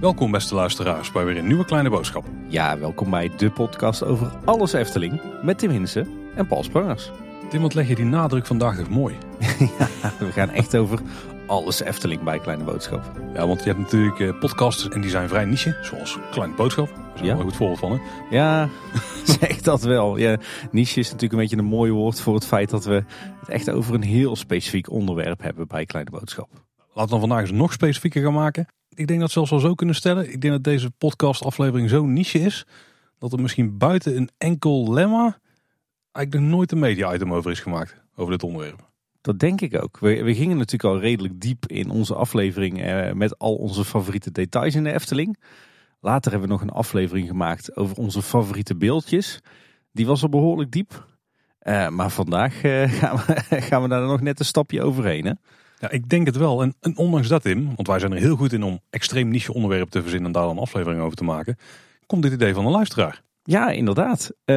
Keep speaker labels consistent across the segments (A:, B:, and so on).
A: Welkom beste luisteraars bij weer een nieuwe kleine boodschap.
B: Ja, welkom bij de podcast over alles Efteling met Tim Hinsen en Paul Sprangers.
A: Tim, wat leg je die nadruk vandaag toch mooi?
B: ja, we gaan echt over alles Efteling bij Kleine Boodschap.
A: Ja, want je hebt natuurlijk eh, podcasts en die zijn vrij niche, zoals Kleine Boodschap. Daar is
B: Ja.
A: wel een goed voorbeeld van. Hè?
B: Ja, zeg dat wel. Ja, niche is natuurlijk een beetje een mooi woord voor het feit dat we het echt over een heel specifiek onderwerp hebben bij Kleine Boodschap.
A: Laten we dan vandaag eens nog specifieker gaan maken. Ik denk dat zelfs wel zo kunnen stellen. Ik denk dat deze podcastaflevering zo niche is, dat er misschien buiten een enkel lemma eigenlijk nog nooit een media-item over is gemaakt, over dit onderwerp.
B: Dat denk ik ook. We, gingen natuurlijk al redelijk diep in onze aflevering eh, met al onze favoriete details in de Efteling. Later hebben we nog een aflevering gemaakt over onze favoriete beeldjes. Die was al behoorlijk diep. Eh, maar vandaag eh, gaan, we, gaan we daar nog net een stapje overheen. Hè?
A: Ja, ik denk het wel. En, en ondanks dat, Tim, want wij zijn er heel goed in om extreem niche onderwerpen te verzinnen en daar dan een aflevering over te maken, komt dit idee van een luisteraar.
B: Ja, inderdaad. Eh,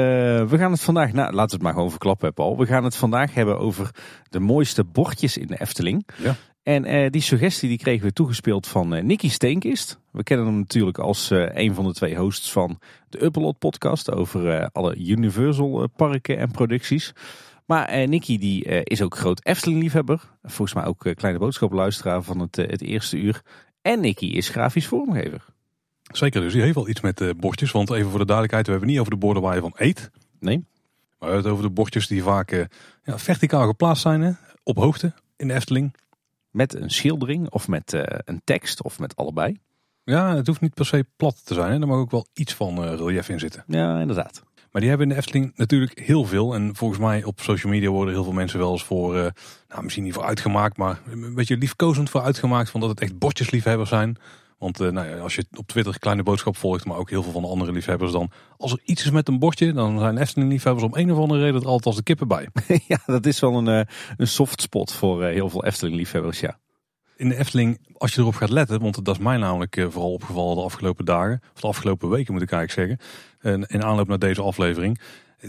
B: we gaan het vandaag, nou, laten we het maar gewoon verklappen, Paul. We gaan het vandaag hebben over de mooiste bordjes in de Efteling.
A: Ja.
B: En eh, die suggestie die kregen we toegespeeld van eh Nicky Steenkist. We kennen hem natuurlijk als een van de twee hosts van de Uppelot podcast over alle Universal parken en producties. Maar Nicky die is ook groot Efteling-liefhebber. Volgens mij ook kleine boodschapluisteraar van het, het eerste uur. En Nicky is grafisch vormgever.
A: Zeker, dus die heeft wel iets met bordjes. Want even voor de duidelijkheid, we hebben het niet over de borden waar je van eet.
B: Nee?
A: Maar we hebben het over de bordjes die vaak eh, ja, verticaal geplaatst zijn, hè, op hoogte in de Efteling.
B: Met een schildering of met eh, een tekst of met allebei.
A: Ja, het hoeft niet per se plat te zijn. Hè. Er mag ook wel iets van relief in zitten.
B: Ja, inderdaad.
A: Maar die hebben in de Efteling natuurlijk heel veel. En volgens mij op social media worden heel veel mensen wel eens voor, nou misschien niet voor uitgemaakt, maar een beetje liefkozend voor uitgemaakt. Van dat het echt bordjesliefhebbers zijn. Want eh, nou ja, als je op Twitter kleine boodschap volgt, maar ook heel veel van de andere liefhebbers dan. Als er iets is met een bordje, dan zijn Efteling liefhebbers om een of andere reden er altijd als de kippen bij.
B: ja, dat is wel een, eh, een soft spot voor eh, heel veel Efteling-liefhebbers, ja.
A: In de Efteling, als je erop gaat letten, want dat is mij namelijk vooral opgevallen de afgelopen dagen, of de afgelopen weken moet ik eigenlijk zeggen, en in aanloop naar deze aflevering.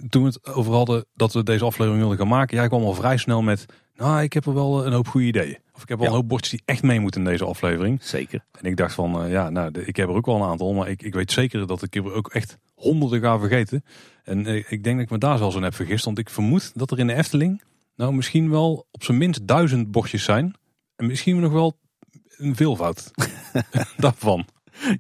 A: Toen we het over hadden dat we deze aflevering wilden gaan maken, jij kwam al vrij snel met, nou ik heb er wel een hoop goede ideeën. Of ik heb wel
B: Ja.
A: een hoop bordjes die echt mee moeten in deze aflevering.
B: Zeker.
A: En ik dacht van, eh, ja, nou, de- ik heb er ook wel een aantal, maar ik, ik weet zeker dat ik er ook echt honderden ga vergeten. En eh, ik denk dat ik me daar zelfs aan heb vergist, want ik vermoed dat er in de Efteling, nou misschien wel op zijn minst duizend bordjes zijn. En misschien nog wel een veelvoud daarvan.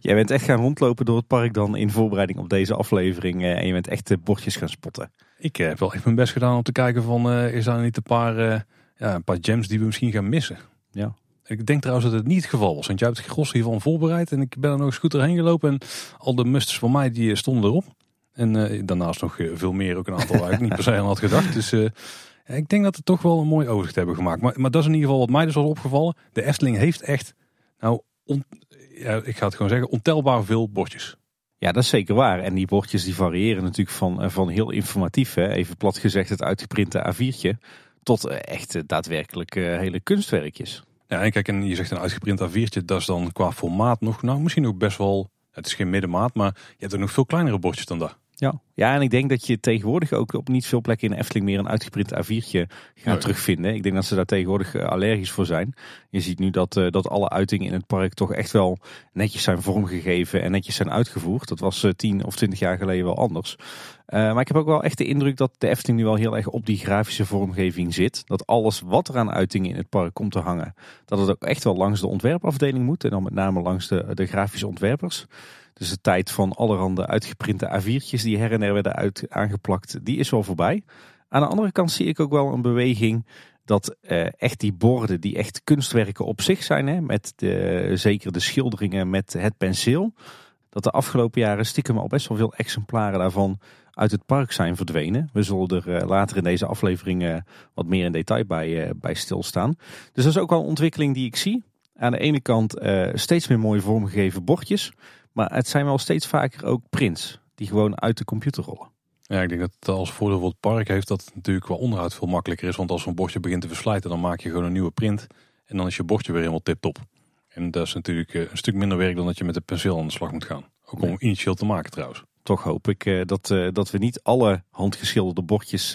B: Jij bent echt gaan rondlopen door het park dan in voorbereiding op deze aflevering. eh, en je bent echt de bordjes gaan spotten.
A: Ik eh, heb wel echt mijn best gedaan om te kijken van, eh, is daar niet een paar, eh, ja, een paar gems die we misschien gaan missen.
B: Ja.
A: Ik denk trouwens dat het niet het geval was, want jij hebt het gros hiervan voorbereid en ik ben er nog eens goed doorheen gelopen en al de musters van mij die eh, stonden erop. En eh, daarnaast nog eh, veel meer, ook een aantal waar ik niet per se aan had gedacht. Dus ik denk dat we toch wel een mooi overzicht hebben gemaakt. Maar, maar dat is in ieder geval wat mij dus was opgevallen. De Efteling heeft echt, nou, on- ja, ik ga het gewoon zeggen, ontelbaar veel bordjes.
B: Ja, dat is zeker waar. En die bordjes die variëren natuurlijk van, van heel informatief, hè, even plat gezegd het uitgeprinte A4'tje, tot eh, echt daadwerkelijk eh, hele kunstwerkjes.
A: Ja, en kijk, en je zegt een uitgeprint A4'tje, dat is dan qua formaat nog, nou, misschien ook best wel, het is geen middenmaat, maar je hebt er nog veel kleinere bordjes dan dat.
B: Ja. ja, en ik denk dat je tegenwoordig ook op niet veel plekken in Efteling meer een uitgeprint A4'tje gaat terugvinden. Ik denk dat ze daar tegenwoordig eh, allergisch voor zijn. Je ziet nu dat, dat alle uitingen in het park toch echt wel netjes zijn vormgegeven en netjes zijn uitgevoerd. Dat was tien of twintig jaar geleden wel anders. Eh, maar ik heb ook wel echt de indruk dat de Efteling nu wel heel erg op die grafische vormgeving zit. Dat alles wat er aan uitingen in het park komt te hangen, dat het ook echt wel langs de ontwerpafdeling moet. En dan met name langs de, de grafische ontwerpers. Dus de tijd van allerhande uitgeprinte A4'tjes die her en der werden uit, aangeplakt, die is wel voorbij. Aan de andere kant zie ik ook wel een beweging dat eh, echt die borden, die echt kunstwerken op zich zijn, hè, met de, zeker de schilderingen met het penseel, dat de afgelopen jaren stiekem al best wel veel exemplaren daarvan uit het park zijn verdwenen. We zullen er eh, later in deze aflevering eh, wat meer in detail bij, eh, bij stilstaan. Dus dat is ook wel een ontwikkeling die ik zie. Aan de ene kant steeds meer mooi vormgegeven bordjes. Maar het zijn wel steeds vaker ook prints die gewoon uit de computer rollen.
A: Ja, ik denk dat het als voordeel voor het park heeft dat het natuurlijk qua onderhoud veel makkelijker is. Want als zo'n bordje begint te verslijten, dan maak je gewoon een nieuwe print. En dan is je bordje weer helemaal tip-top. En dat is natuurlijk eh, een stuk minder werk dan dat je met een penseel aan de slag moet gaan. Ook om initieel te maken trouwens.
B: Toch hoop ik dat, dat we niet alle handgeschilderde bordjes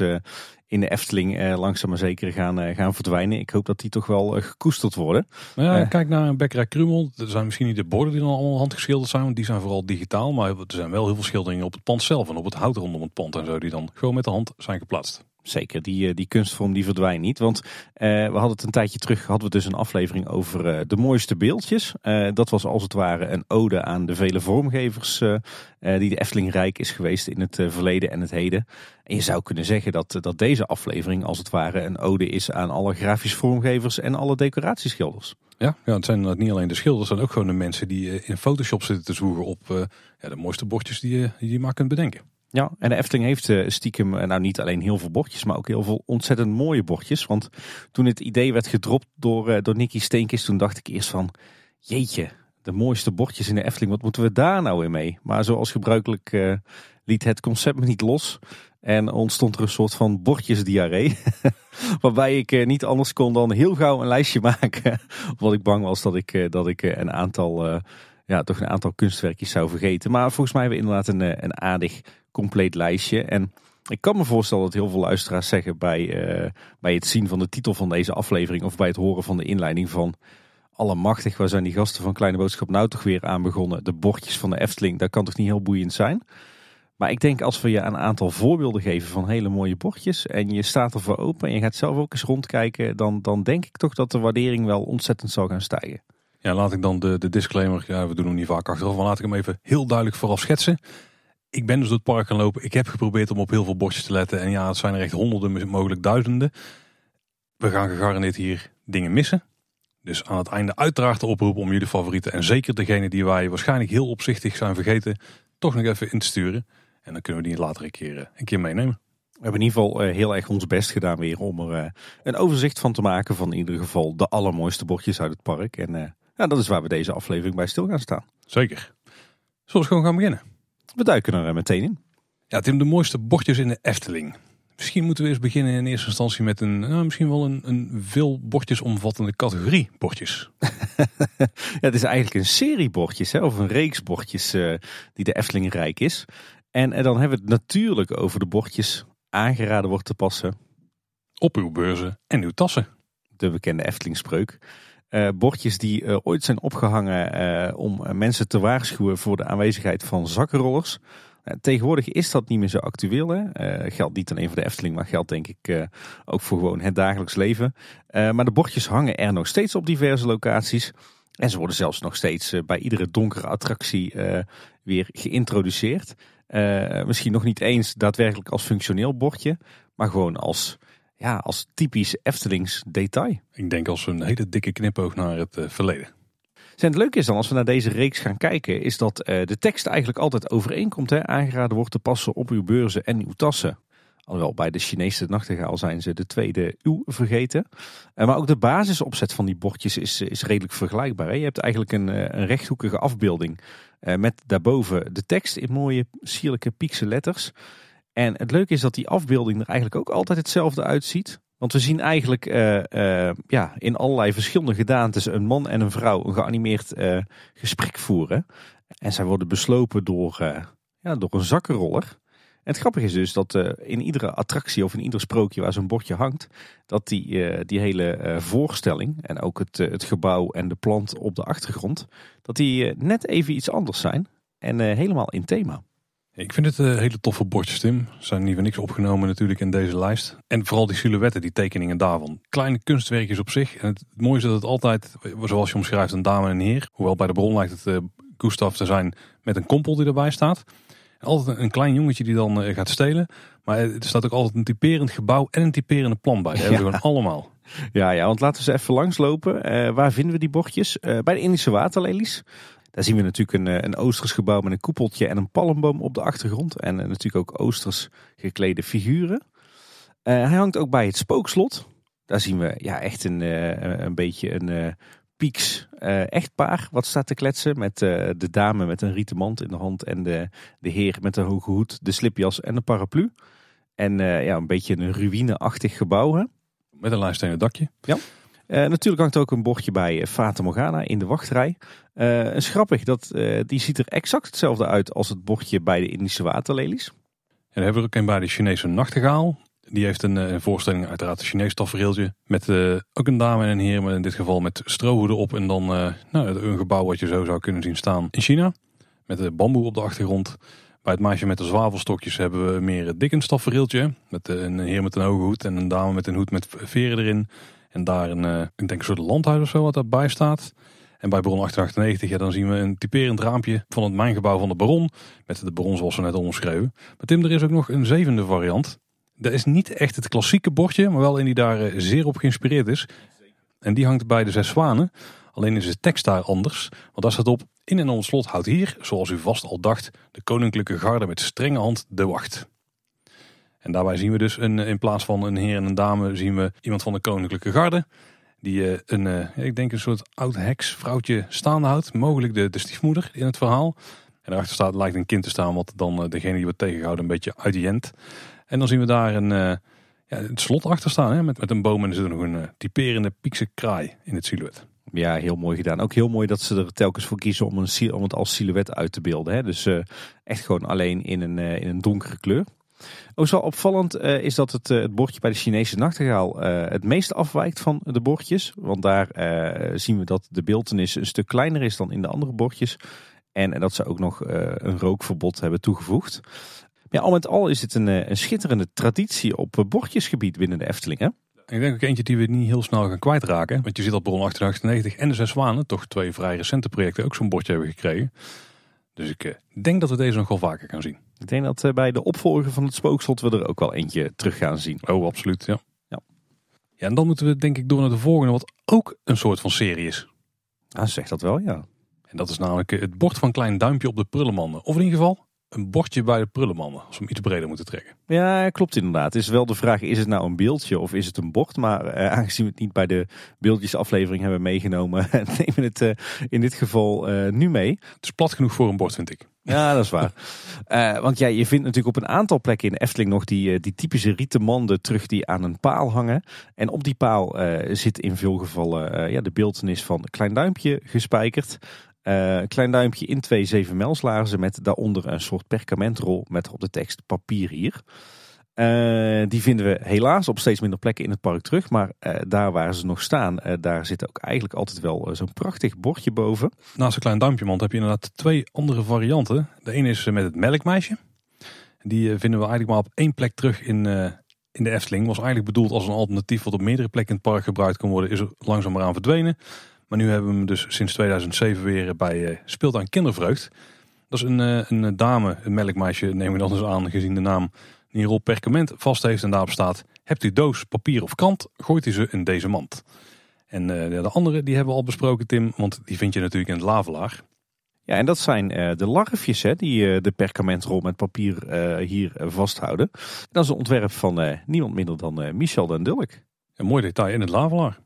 B: in de Efteling langzaam maar zeker gaan, gaan verdwijnen. Ik hoop dat die toch wel gekoesterd worden.
A: Nou ja, kijk naar een Bekkerij Krumel. Er zijn misschien niet de borden die dan allemaal handgeschilderd zijn, want die zijn vooral digitaal. Maar er zijn wel heel veel schilderingen op het pand zelf en op het hout rondom het pand en zo, die dan gewoon met de hand zijn geplaatst.
B: Zeker, die, die kunstvorm die verdwijnt niet. Want we hadden het een tijdje terug, hadden we dus een aflevering over de mooiste beeldjes. dat was als het ware een ode aan de vele vormgevers die de Efteling rijk is geweest in het verleden en het heden. En je zou kunnen zeggen dat, dat deze aflevering als het ware een ode is aan alle grafische vormgevers en alle decoratieschilders.
A: Ja, ja, het zijn niet alleen de schilders, het zijn ook gewoon de mensen die eh, in Photoshop zitten te zoeken op ja, de mooiste bordjes die die je maar kunt bedenken.
B: Ja, en de Efteling heeft uh, stiekem nou niet alleen heel veel bordjes, maar ook heel veel ontzettend mooie bordjes. Want toen het idee werd gedropt door, door Nicky Steenkist, toen dacht ik eerst van, jeetje, de mooiste bordjes in de Efteling, wat moeten we daar nou weer mee? Maar zoals gebruikelijk liet het concept me niet los. En ontstond er een soort van bordjesdiarree. Waarbij ik eh, niet anders kon dan heel gauw een lijstje maken. Omdat ik bang was dat ik, eh, dat ik eh, een aantal, ja, toch een aantal kunstwerkjes zou vergeten. Maar volgens mij hebben we inderdaad een, een aardig compleet lijstje. En ik kan me voorstellen dat heel veel luisteraars zeggen bij, bij het zien van de titel van deze aflevering. Of bij het horen van de inleiding van... Allemachtig, waar zijn die gasten van Kleine Boodschap nou toch weer aan begonnen? De bordjes van de Efteling, dat kan toch niet heel boeiend zijn? Maar ik denk als we je een aantal voorbeelden geven van hele mooie bordjes en je staat ervoor open en je gaat zelf ook eens rondkijken, dan, dan denk ik toch dat de waardering wel ontzettend zal gaan stijgen.
A: Ja, laat ik dan de, de disclaimer, ja, we doen hem niet vaak achteraf, maar laat ik hem even heel duidelijk vooraf schetsen. Ik ben dus door het park gaan lopen. Ik heb geprobeerd om op heel veel bordjes te letten. En ja, het zijn er echt honderden, mogelijk duizenden. We gaan gegarandeerd hier dingen missen. Dus aan het einde uiteraard de oproep om jullie favorieten en zeker degene die wij waarschijnlijk heel opzichtig zijn vergeten, toch nog even in te sturen. En dan kunnen we die later een keer, eh, een keer meenemen.
B: We hebben in ieder geval eh, heel erg ons best gedaan weer om er eh, een overzicht van te maken van in ieder geval de allermooiste bordjes uit het park. En ja, dat is waar we deze aflevering bij stil gaan staan.
A: Zeker. Zullen we gewoon gaan beginnen?
B: We duiken er meteen in.
A: Ja, Tim, de mooiste bordjes in de Efteling. Misschien moeten we eens beginnen in eerste instantie met een, nou, misschien wel een, een veel bordjes omvattende categorie bordjes.
B: ja, het is eigenlijk een serie bordjes, hè, of een reeks bordjes die de Efteling rijk is. En, dan hebben we het natuurlijk over de bordjes aangeraden wordt te passen.
A: Op uw beurzen en uw tassen.
B: De bekende Efteling-spreuk. Uh, bordjes die uh, ooit zijn opgehangen uh, om mensen te waarschuwen voor de aanwezigheid van zakkenrollers. tegenwoordig is dat niet meer zo actueel. Hè? geldt niet alleen voor de Efteling, maar geldt denk ik ook voor gewoon het dagelijks leven. maar de bordjes hangen er nog steeds op diverse locaties. En ze worden zelfs nog steeds bij iedere donkere attractie weer geïntroduceerd. Misschien nog niet eens daadwerkelijk als functioneel bordje, maar gewoon als, ja, als typisch Eftelings detail.
A: Ik denk als een hele dikke knipoog naar het uh, verleden.
B: En het leuke is dan, als we naar deze reeks gaan kijken, is dat uh, de tekst eigenlijk altijd overeenkomt. Hè? Aangeraden wordt te passen op uw beurzen en uw tassen. Alhoewel bij de Chinese nachtegaal zijn ze de tweede uw vergeten. maar ook de basisopzet van die bordjes is, is redelijk vergelijkbaar. Hè? Je hebt eigenlijk een, een rechthoekige afbeelding uh, met daarboven de tekst in mooie sierlijke piekse letters. En het leuke is dat die afbeelding er eigenlijk ook altijd hetzelfde uitziet. Want we zien eigenlijk uh, uh, ja, in allerlei verschillende gedaantes een man en een vrouw een geanimeerd gesprek voeren. En zij worden beslopen door, ja, door een zakkenroller het grappige is dus dat in iedere attractie of in ieder sprookje waar zo'n bordje hangt, dat die, die hele voorstelling en ook het, het gebouw en de plant op de achtergrond, dat die net even iets anders zijn en helemaal in thema.
A: Ik vind het hele toffe bordjes, Tim. Zijn niet voor niks opgenomen natuurlijk in deze lijst. En vooral die silhouetten, die tekeningen daarvan. Kleine kunstwerkjes op zich. En het mooie is dat het altijd, zoals je omschrijft, een dame en een heer. Hoewel bij de bron lijkt het Gustav te zijn met een kompel die erbij staat altijd een klein jongetje die dan eh, gaat stelen. Maar er staat ook altijd een typerend gebouw en een typerende plan bij. Dat hebben we gewoon allemaal.
B: Ja, ja, want laten we eens even langslopen. Uh, waar vinden we die bordjes? Uh, bij de Indische waterlelies. Daar zien we natuurlijk een, een Oosters gebouw met een koepeltje en een palmboom op de achtergrond. En natuurlijk ook Oosters geklede figuren. hij hangt ook bij het spookslot. Daar zien we ja, echt een, een beetje een Pieks uh, echtpaar wat staat te kletsen met de dame met een rieten mand in de hand en de, de heer met een hoge hoed, de slipjas en de paraplu. En ja, een beetje een ruïneachtig gebouw. Hè?
A: Met een lijststenen dakje.
B: Ja. Natuurlijk hangt ook een bordje bij Fata Morgana in de wachtrij. Uh, is grappig, dat, die ziet er exact hetzelfde uit als het bordje bij de Indische waterlelies.
A: En dan hebben we ook een bij de Chinese nachtegaal. Die heeft een, een voorstelling, uiteraard een Chinees tafereeltje. Met ook een dame en een heer, maar in dit geval met strohoeden op. En dan nou, een gebouw wat je zo zou kunnen zien staan in China. Met de bamboe op de achtergrond. Bij het meisje met de zwavelstokjes hebben we meer het Dickens tafereeltje. Met een heer met een hoge hoed en een dame met een hoed met veren erin. En daar een, eh, ik denk een soort landhuis of zo wat daarbij staat. En bij Baron 898, ja, dan zien we een typerend raampje van het mijngebouw van de Baron. Met de Baron zoals we net omschreven. Maar Tim, er is ook nog een zevende variant. Dat is niet echt het klassieke bordje, maar wel een die daar eh, zeer op geïnspireerd is. En die hangt bij de Zes Zwanen. Alleen is de tekst daar anders. Want daar staat op, in en het slot houdt hier, zoals u vast al dacht, de koninklijke garde met strenge hand de wacht. En daarbij zien we dus een, in plaats van een heer en een dame, zien we iemand van de koninklijke garde. Die uh, een, uh, ik denk een soort oud heks vrouwtje staande houdt. Mogelijk de, de stiefmoeder in het verhaal. En daarachter staat, lijkt een kind te staan, wat dan degene die wordt tegengehouden een beetje uitjent. En dan zien we daar een, ja, het slot achter staan, hè, met, met een boom en er zit nog een typerende piekse kraai in het silhouet.
B: Ja, heel mooi gedaan. Ook heel mooi dat ze er telkens voor kiezen om, een, om het als silhouet uit te beelden. Hè. Dus echt gewoon alleen in een, in een donkere kleur. Ook zo opvallend uh, is dat het, het bordje bij de Chinese nachtegaal het meest afwijkt van de bordjes. Want daar zien we dat de beeldenis een stuk kleiner is dan in de andere bordjes. En, dat ze ook nog een rookverbod hebben toegevoegd. Ja, al met al is het een, schitterende traditie op bordjesgebied binnen de Efteling.
A: Ik denk ook eentje die we niet heel snel gaan kwijtraken. Want je ziet dat Bron 1898 en de Zes Zwanen, toch twee vrij recente projecten, ook zo'n bordje hebben gekregen. Dus ik eh, denk dat we deze nog wel vaker gaan zien.
B: Ik denk dat uh, bij de opvolger van het spookslot we er ook wel eentje terug gaan zien.
A: Oh, absoluut, ja. ja. Ja, en dan moeten we denk ik door naar de volgende, wat ook een soort van serie is.
B: Ah, zeg dat wel, ja.
A: En dat is namelijk eh, het bord van Klein Duimpje op de prullenmanden. Of in ieder geval een bordje bij de prullenmannen. Als we hem iets breder moeten trekken.
B: Ja, klopt inderdaad. Het is wel de vraag, is het nou een beeldje of is het een bord? Maar eh, aangezien we het niet bij de beeldjesaflevering hebben meegenomen, nemen we het uh, in dit geval uh, nu mee.
A: Het is plat genoeg voor een bord, vind ik.
B: Ja, dat is waar. uh, want ja, je vindt natuurlijk op een aantal plekken in de Efteling nog die, die typische rieten manden terug die aan een paal hangen. En op die paal zit in veel gevallen ja, de beeldenis van Klein Duimpje gespijkerd. Uh, klein duimpje in twee 7 laarzen met daaronder een soort perkamentrol met op de tekst papier hier. Uh, die vinden we helaas op steeds minder plekken in het park terug. Maar uh, daar waar ze nog staan, daar zit ook eigenlijk altijd wel zo'n prachtig bordje boven.
A: Naast een klein duimpje mand heb je inderdaad twee andere varianten. De ene is met het melkmeisje. Die vinden we eigenlijk maar op één plek terug in, in de Efteling. Was eigenlijk bedoeld als een alternatief wat op meerdere plekken in het park gebruikt kan worden. Is er aan verdwenen. Maar nu hebben we hem dus sinds 2007 weer bij uh, Speelt aan Kindervreugd. Dat is een, uh, een dame, een melkmeisje, neem ik dan eens aan, gezien de naam, die een rol perkament vast heeft en daarop staat: Hebt u doos, papier of krant, gooit u ze in deze mand. En de andere die hebben we al besproken, Tim, want die vind je natuurlijk in het lavelaar.
B: Ja, en dat zijn de larfjes hè, die de perkamentrol met papier hier vasthouden. Dat is een ontwerp van niemand minder dan Michel den Dulk.
A: Een mooi detail in het lavelaar.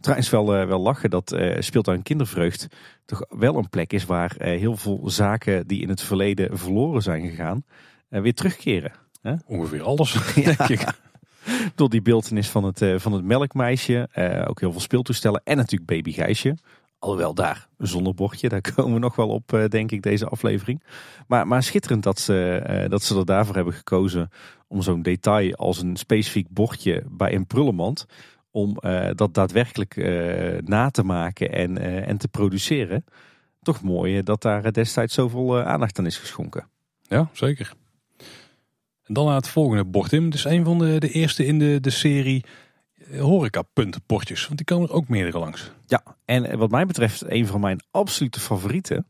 B: Trouwens wel, uh, wel lachen dat uh, speelt aan kindervreugd toch wel een plek is waar uh, heel veel zaken die in het verleden verloren zijn gegaan weer terugkeren.
A: Ongeveer alles, denk ik.
B: Door die beeldenis van het, van het melkmeisje, ook heel veel speeltoestellen en natuurlijk baby Gijsje. Alhoewel daar, zonder bordje, daar komen we nog wel op, denk ik, deze aflevering. Maar, maar schitterend dat ze, dat ze er daarvoor hebben gekozen om zo'n detail als een specifiek bordje bij een prullenmand om uh, dat daadwerkelijk uh, na te maken en, uh, en te produceren. Toch mooi dat daar destijds zoveel aandacht aan is geschonken.
A: Ja, zeker. En dan naar het volgende bord. Tim. Het is een van de, de eerste in de, de serie horecapuntbordjes. Want die komen er ook meerdere langs.
B: Ja, en wat mij betreft een van mijn absolute favorieten.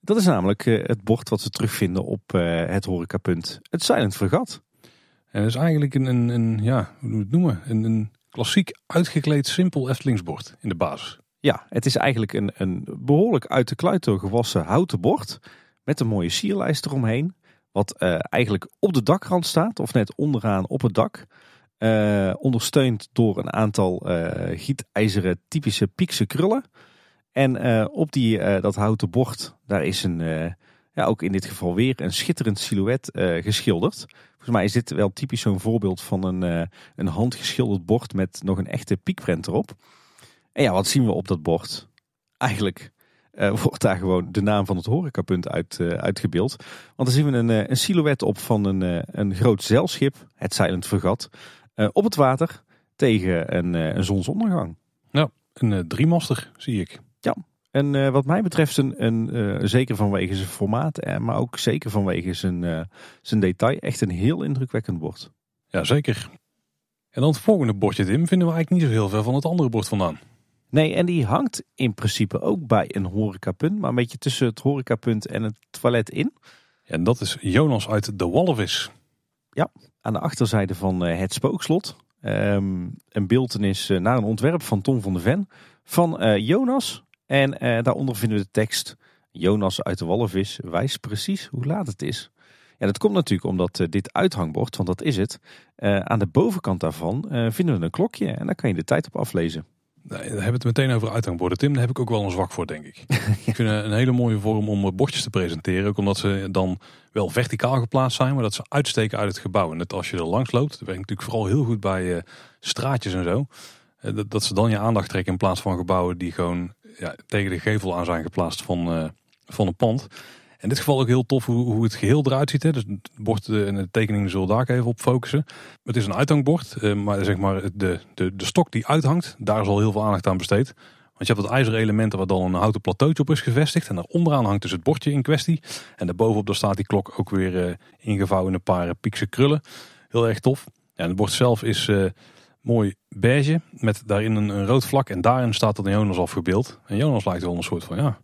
B: Dat is namelijk het bord wat we terugvinden op het horecapunt. Het Silent Fregat.
A: En dat is eigenlijk een, een, een ja, hoe moet het noemen? Een, een klassiek uitgekleed simpel Eftelingsbord in de basis.
B: Ja, het is eigenlijk een, een behoorlijk uit de kluiten gewassen houten bord. Met een mooie sierlijst eromheen. Wat uh, eigenlijk op de dakrand staat of net onderaan op het dak. Uh, ondersteund door een aantal uh, gietijzeren typische piekse krullen. En op die, dat houten bord, daar is een, ja, ook in dit geval weer een schitterend silhouet geschilderd. Volgens mij is dit wel typisch zo'n voorbeeld van een, uh, een handgeschilderd bord met nog een echte piekprent erop. En ja, wat zien we op dat bord? Eigenlijk uh, wordt daar gewoon de naam van het horecapunt uit, uitgebeeld. Want dan zien we een, een silhouet op van een, een groot zeilschip, het Silent Fregat, op het water tegen een, een zonsondergang.
A: Ja, een driemaster zie ik.
B: Ja, en uh, wat mij betreft, een, een, uh, zeker vanwege zijn formaat, uh, maar ook zeker vanwege zijn, zijn detail, echt een heel indrukwekkend bord.
A: Ja, zeker. En dan het volgende bordje, Tim, vinden we eigenlijk niet zo heel veel van het andere bord vandaan.
B: Nee, en die hangt in principe ook bij een horecapunt, maar een beetje tussen het horecapunt en het toilet in.
A: En dat is Jonas uit de Walvis.
B: Ja, aan de achterzijde van het spookslot. Um, een beeldenis naar een ontwerp van Tom van de Ven van Jonas en uh, daaronder vinden we de tekst: Jonas uit de walvis wijst precies hoe laat het is. Ja, dat komt natuurlijk omdat uh, dit uithangbord, want dat is het, uh, aan de bovenkant daarvan vinden we een klokje en daar kan je de tijd op aflezen.
A: Nee, daar hebben we het meteen over uithangborden. Tim, daar heb ik ook wel een zwak voor, denk ik. ik vind een hele mooie vorm om bordjes te presenteren. Ook omdat ze dan wel verticaal geplaatst zijn, maar dat ze uitsteken uit het gebouw. En net als je er langs loopt, dat werkt natuurlijk vooral heel goed bij straatjes en zo. dat ze dan je aandacht trekken in plaats van gebouwen die gewoon ja, tegen de gevel aan zijn geplaatst van, uh, van een pand. In dit geval ook heel tof hoe, hoe het geheel eruit ziet. Hè. Dus het bord en de tekeningen zullen daar even op focussen. Het is een uithangbord, uh, maar zeg maar de, de, de stok die uithangt, daar is al heel veel aandacht aan besteed. Want je hebt wat ijzeren elementen waar dan een houten plateautje op is gevestigd. En daar onderaan hangt dus het bordje in kwestie. En daarbovenop daar staat die klok ook weer ingevouwen in een paar piekse krullen. Heel erg tof. En het bord zelf is mooi beige met daarin een, rood vlak. En daarin staat dan Jonas afgebeeld. En Jonas lijkt wel een soort van, ja,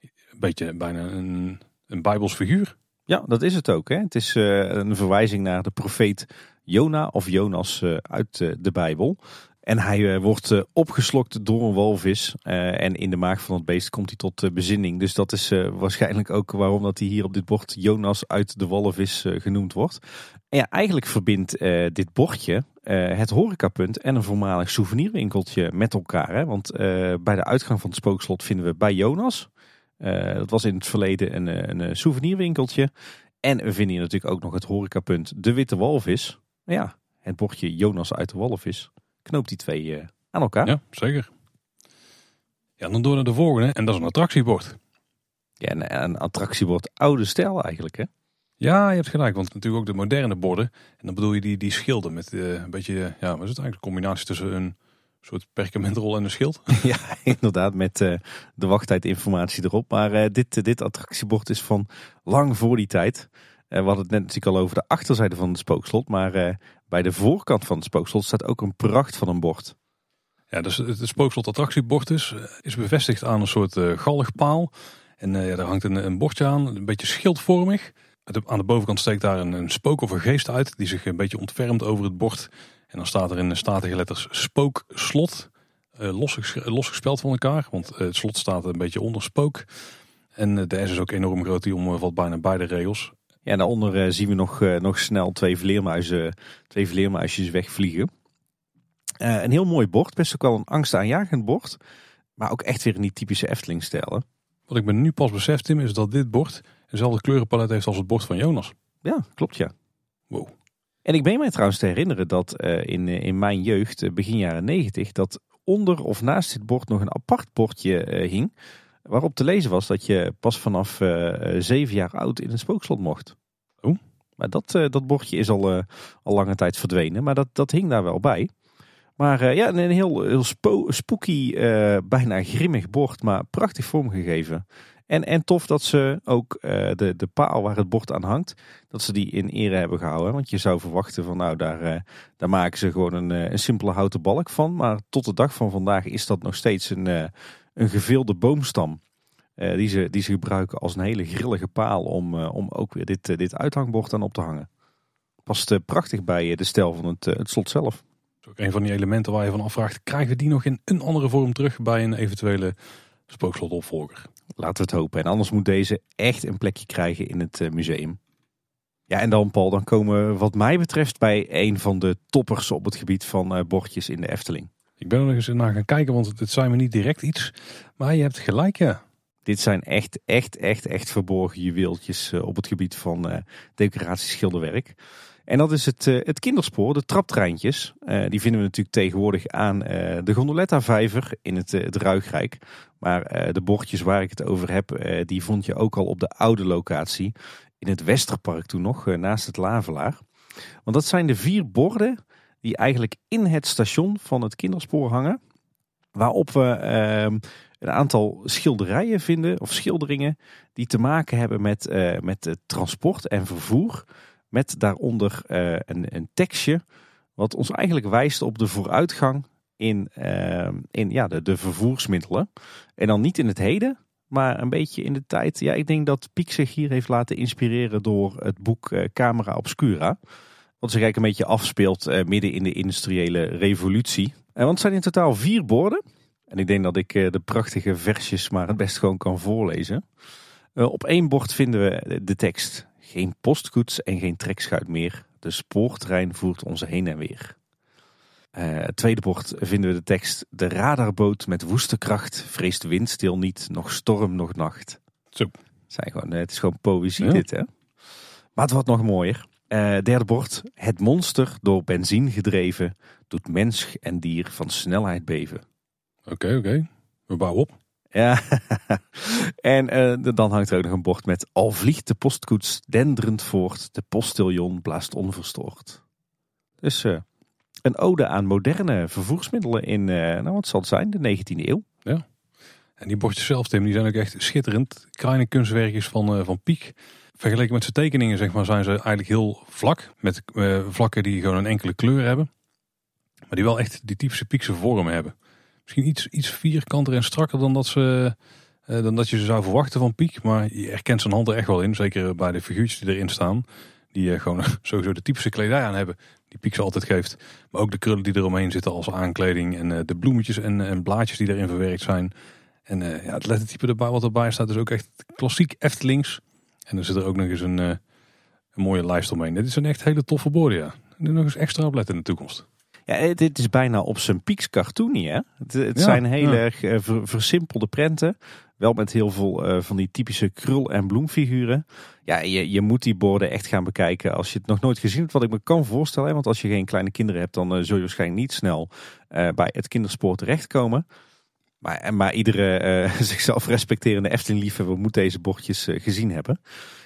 A: een beetje bijna een, een bijbels figuur.
B: Ja, dat is het ook. Hè? Het is uh, een verwijzing naar de profeet Jona of Jonas uh, uit uh, de Bijbel. En hij wordt opgeslokt door een walvis. en in de maag van het beest komt hij tot bezinning. Dus dat is waarschijnlijk ook waarom dat hij hier op dit bord Jonas uit de walvis genoemd wordt. En ja, eigenlijk verbindt dit bordje het horecapunt en een voormalig souvenirwinkeltje met elkaar. Hè? Want bij de uitgang van het spookslot vinden we bij Jonas. Dat was in het verleden een, een souvenirwinkeltje. En we vinden hier natuurlijk ook nog het horecapunt De Witte Walvis. Ja, het bordje Jonas uit de Walvis knoopt die twee aan elkaar.
A: Ja, zeker. Ja, dan door naar de volgende en dat is een attractiebord.
B: Ja, een, een attractiebord oude stijl eigenlijk hè.
A: Ja, je hebt gelijk, want natuurlijk ook de moderne borden. En dan bedoel je die, die schilden met uh, een beetje, ja, wat is het eigenlijk? Een combinatie tussen een soort perkamentrol en een schild.
B: Ja, inderdaad, met uh, de wachttijdinformatie erop. Maar dit, dit attractiebord is van lang voor die tijd. we hadden het net natuurlijk al over de achterzijde van het spookslot. Maar bij de voorkant van het spookslot staat ook een pracht van een bord.
A: Ja, dus het spookslot attractiebord is, is bevestigd aan een soort galgpaal. En ja, daar hangt een, een bordje aan, een beetje schildvormig. Aan de bovenkant steekt daar een, een spook of een geest uit die zich een beetje ontfermt over het bord. En dan staat er in statige letters spookslot. Uh, los, losgespeld van elkaar, want eh, het slot staat een beetje onder spook. En uh, de S is ook enorm groot, die omvat bijna beide regels.
B: Ja, daaronder zien we nog, nog snel twee, vleermuizen, twee vleermuisjes wegvliegen. een heel mooi bord, best ook wel een angstaanjagend bord. Maar ook echt weer in die typische Efteling-stijl.
A: Wat ik me nu pas besef, Tim, is dat dit bord dezelfde kleurenpalet heeft als het bord van Jonas.
B: Ja, klopt ja.
A: Wow.
B: En ik ben mij trouwens te herinneren dat uh, in, eh, in mijn jeugd, eh, begin jaren negentig, dat onder of naast dit bord nog een apart bordje uh, hing. Waarop te lezen was dat je pas vanaf uh, zeven jaar oud in een spookslot mocht.
A: Oh.
B: Maar dat, dat bordje is al, al lange tijd verdwenen, maar dat, dat hing daar wel bij. Maar ja, een heel, heel spooky, bijna grimmig bord, maar prachtig vormgegeven. En, en tof dat ze ook uh, de, de paal waar het bord aan hangt, dat ze die in ere hebben gehouden. Want je zou verwachten van nou, daar, daar maken ze gewoon een, een simpele houten balk van. Maar tot de dag van vandaag is dat nog steeds een, een geveelde boomstam. die, ze, die ze gebruiken als een hele grillige paal om, om ook weer dit, dit uithangbord aan op te hangen. Past prachtig bij de stijl van het, het slot zelf. Dat
A: is ook een van die elementen waar je van afvraagt, krijgen we die nog in een andere vorm terug bij een eventuele spookslotopvolger?
B: Laten we het hopen. En anders moet deze echt een plekje krijgen in het eh, museum. Ja, en dan Paul, dan komen we wat mij betreft bij een van de toppers op het gebied van bordjes in de Efteling.
A: Ik ben er nog eens naar gaan kijken, want het zijn me niet direct iets. Maar je hebt gelijk, ja.
B: Dit zijn echt, echt, echt, echt verborgen juweeltjes uh, op het gebied van uh, decoratieschilderwerk. En dat is het, het kinderspoor, de traptreintjes. die vinden we natuurlijk tegenwoordig aan de Gondoletta-vijver in het, het Ruigrijk. Maar de bordjes waar ik het over heb, die vond je ook al op de oude locatie. In het Westerpark toen nog, naast het Lavelaar. Want dat zijn de vier borden die eigenlijk in het station van het kinderspoor hangen. Waarop we ehm, een aantal schilderijen vinden, of schilderingen, die te maken hebben met, uh, met transport en vervoer. Met daaronder uh, een, een tekstje, wat ons eigenlijk wijst op de vooruitgang in, ehm, in ja, de, de vervoersmiddelen. En dan niet in het heden, maar een beetje in de tijd. Ja, ik denk dat Piek zich hier heeft laten inspireren door het boek Camera Obscura. Wat zich eigenlijk een beetje afspeelt uh, midden in de industriële revolutie. En want het zijn in totaal vier borden. En ik denk dat ik uh, de prachtige versjes maar het best gewoon kan voorlezen. Uh, op één bord vinden we de tekst. Geen postkoets en geen trekschuit meer. De spoortrein voert ons heen en weer. het tweede bord vinden we de tekst. De radarboot met woeste kracht vreest windstil niet, nog storm, nog nacht.
A: Zo.
B: Zijn gewoon, het is gewoon poëzie dit hè. Maar het wordt nog mooier. Uh, derde bord. Het monster door benzine gedreven doet mens en dier van snelheid beven.
A: Oké, oké. We bouwen op.
B: Ja, en uh, dan hangt er ook nog een bord met al vliegt de postkoets denderend voort, de postiljon blaast onverstoord. Dus uh, een ode aan moderne vervoersmiddelen in, nou wat zal het zijn, de 19e eeuw.
A: Ja, en die bordjes zelf, Tim, die zijn ook echt schitterend. Kleine kunstwerkjes van, van Piek. Vergeleken met zijn tekeningen zeg maar, zijn ze eigenlijk heel vlak. Met uh, vlakken die gewoon een enkele kleur hebben. Maar die wel echt die typische piekse vorm hebben. Misschien iets, iets vierkanter en strakker dan dat, ze, uh, dan dat je ze zou verwachten van Piek. Maar je herkent zijn hand er echt wel in. Zeker bij de figuurtjes die erin staan. Die uh, gewoon sowieso de typische kledij aan hebben. Die Piek ze altijd geeft. Maar ook de krullen die eromheen zitten als aankleding. En de bloemetjes en, en blaadjes die erin verwerkt zijn. En ja, het lettertype wat erbij staat is ook echt klassiek Eftelings. En er zit er ook nog eens een, uh, een mooie lijst omheen. Dit is een echt hele toffe borden, ja. En nog eens extra op letten in de toekomst.
B: Ja, dit is bijna op zijn pieks cartoonie, hè? Het, het zijn heel erg uh, versimpelde prenten. Wel met heel veel uh, van die typische krul- en bloemfiguren. Ja, je, je moet die borden echt gaan bekijken als je het nog nooit gezien hebt. Wat ik me kan voorstellen, hè? want als je geen kleine kinderen hebt, dan uh, zul je waarschijnlijk niet snel bij het kinderspoor terechtkomen. Maar, maar iedere uh, zichzelf respecterende Efteling-liefhebber moet deze bordjes uh, gezien hebben.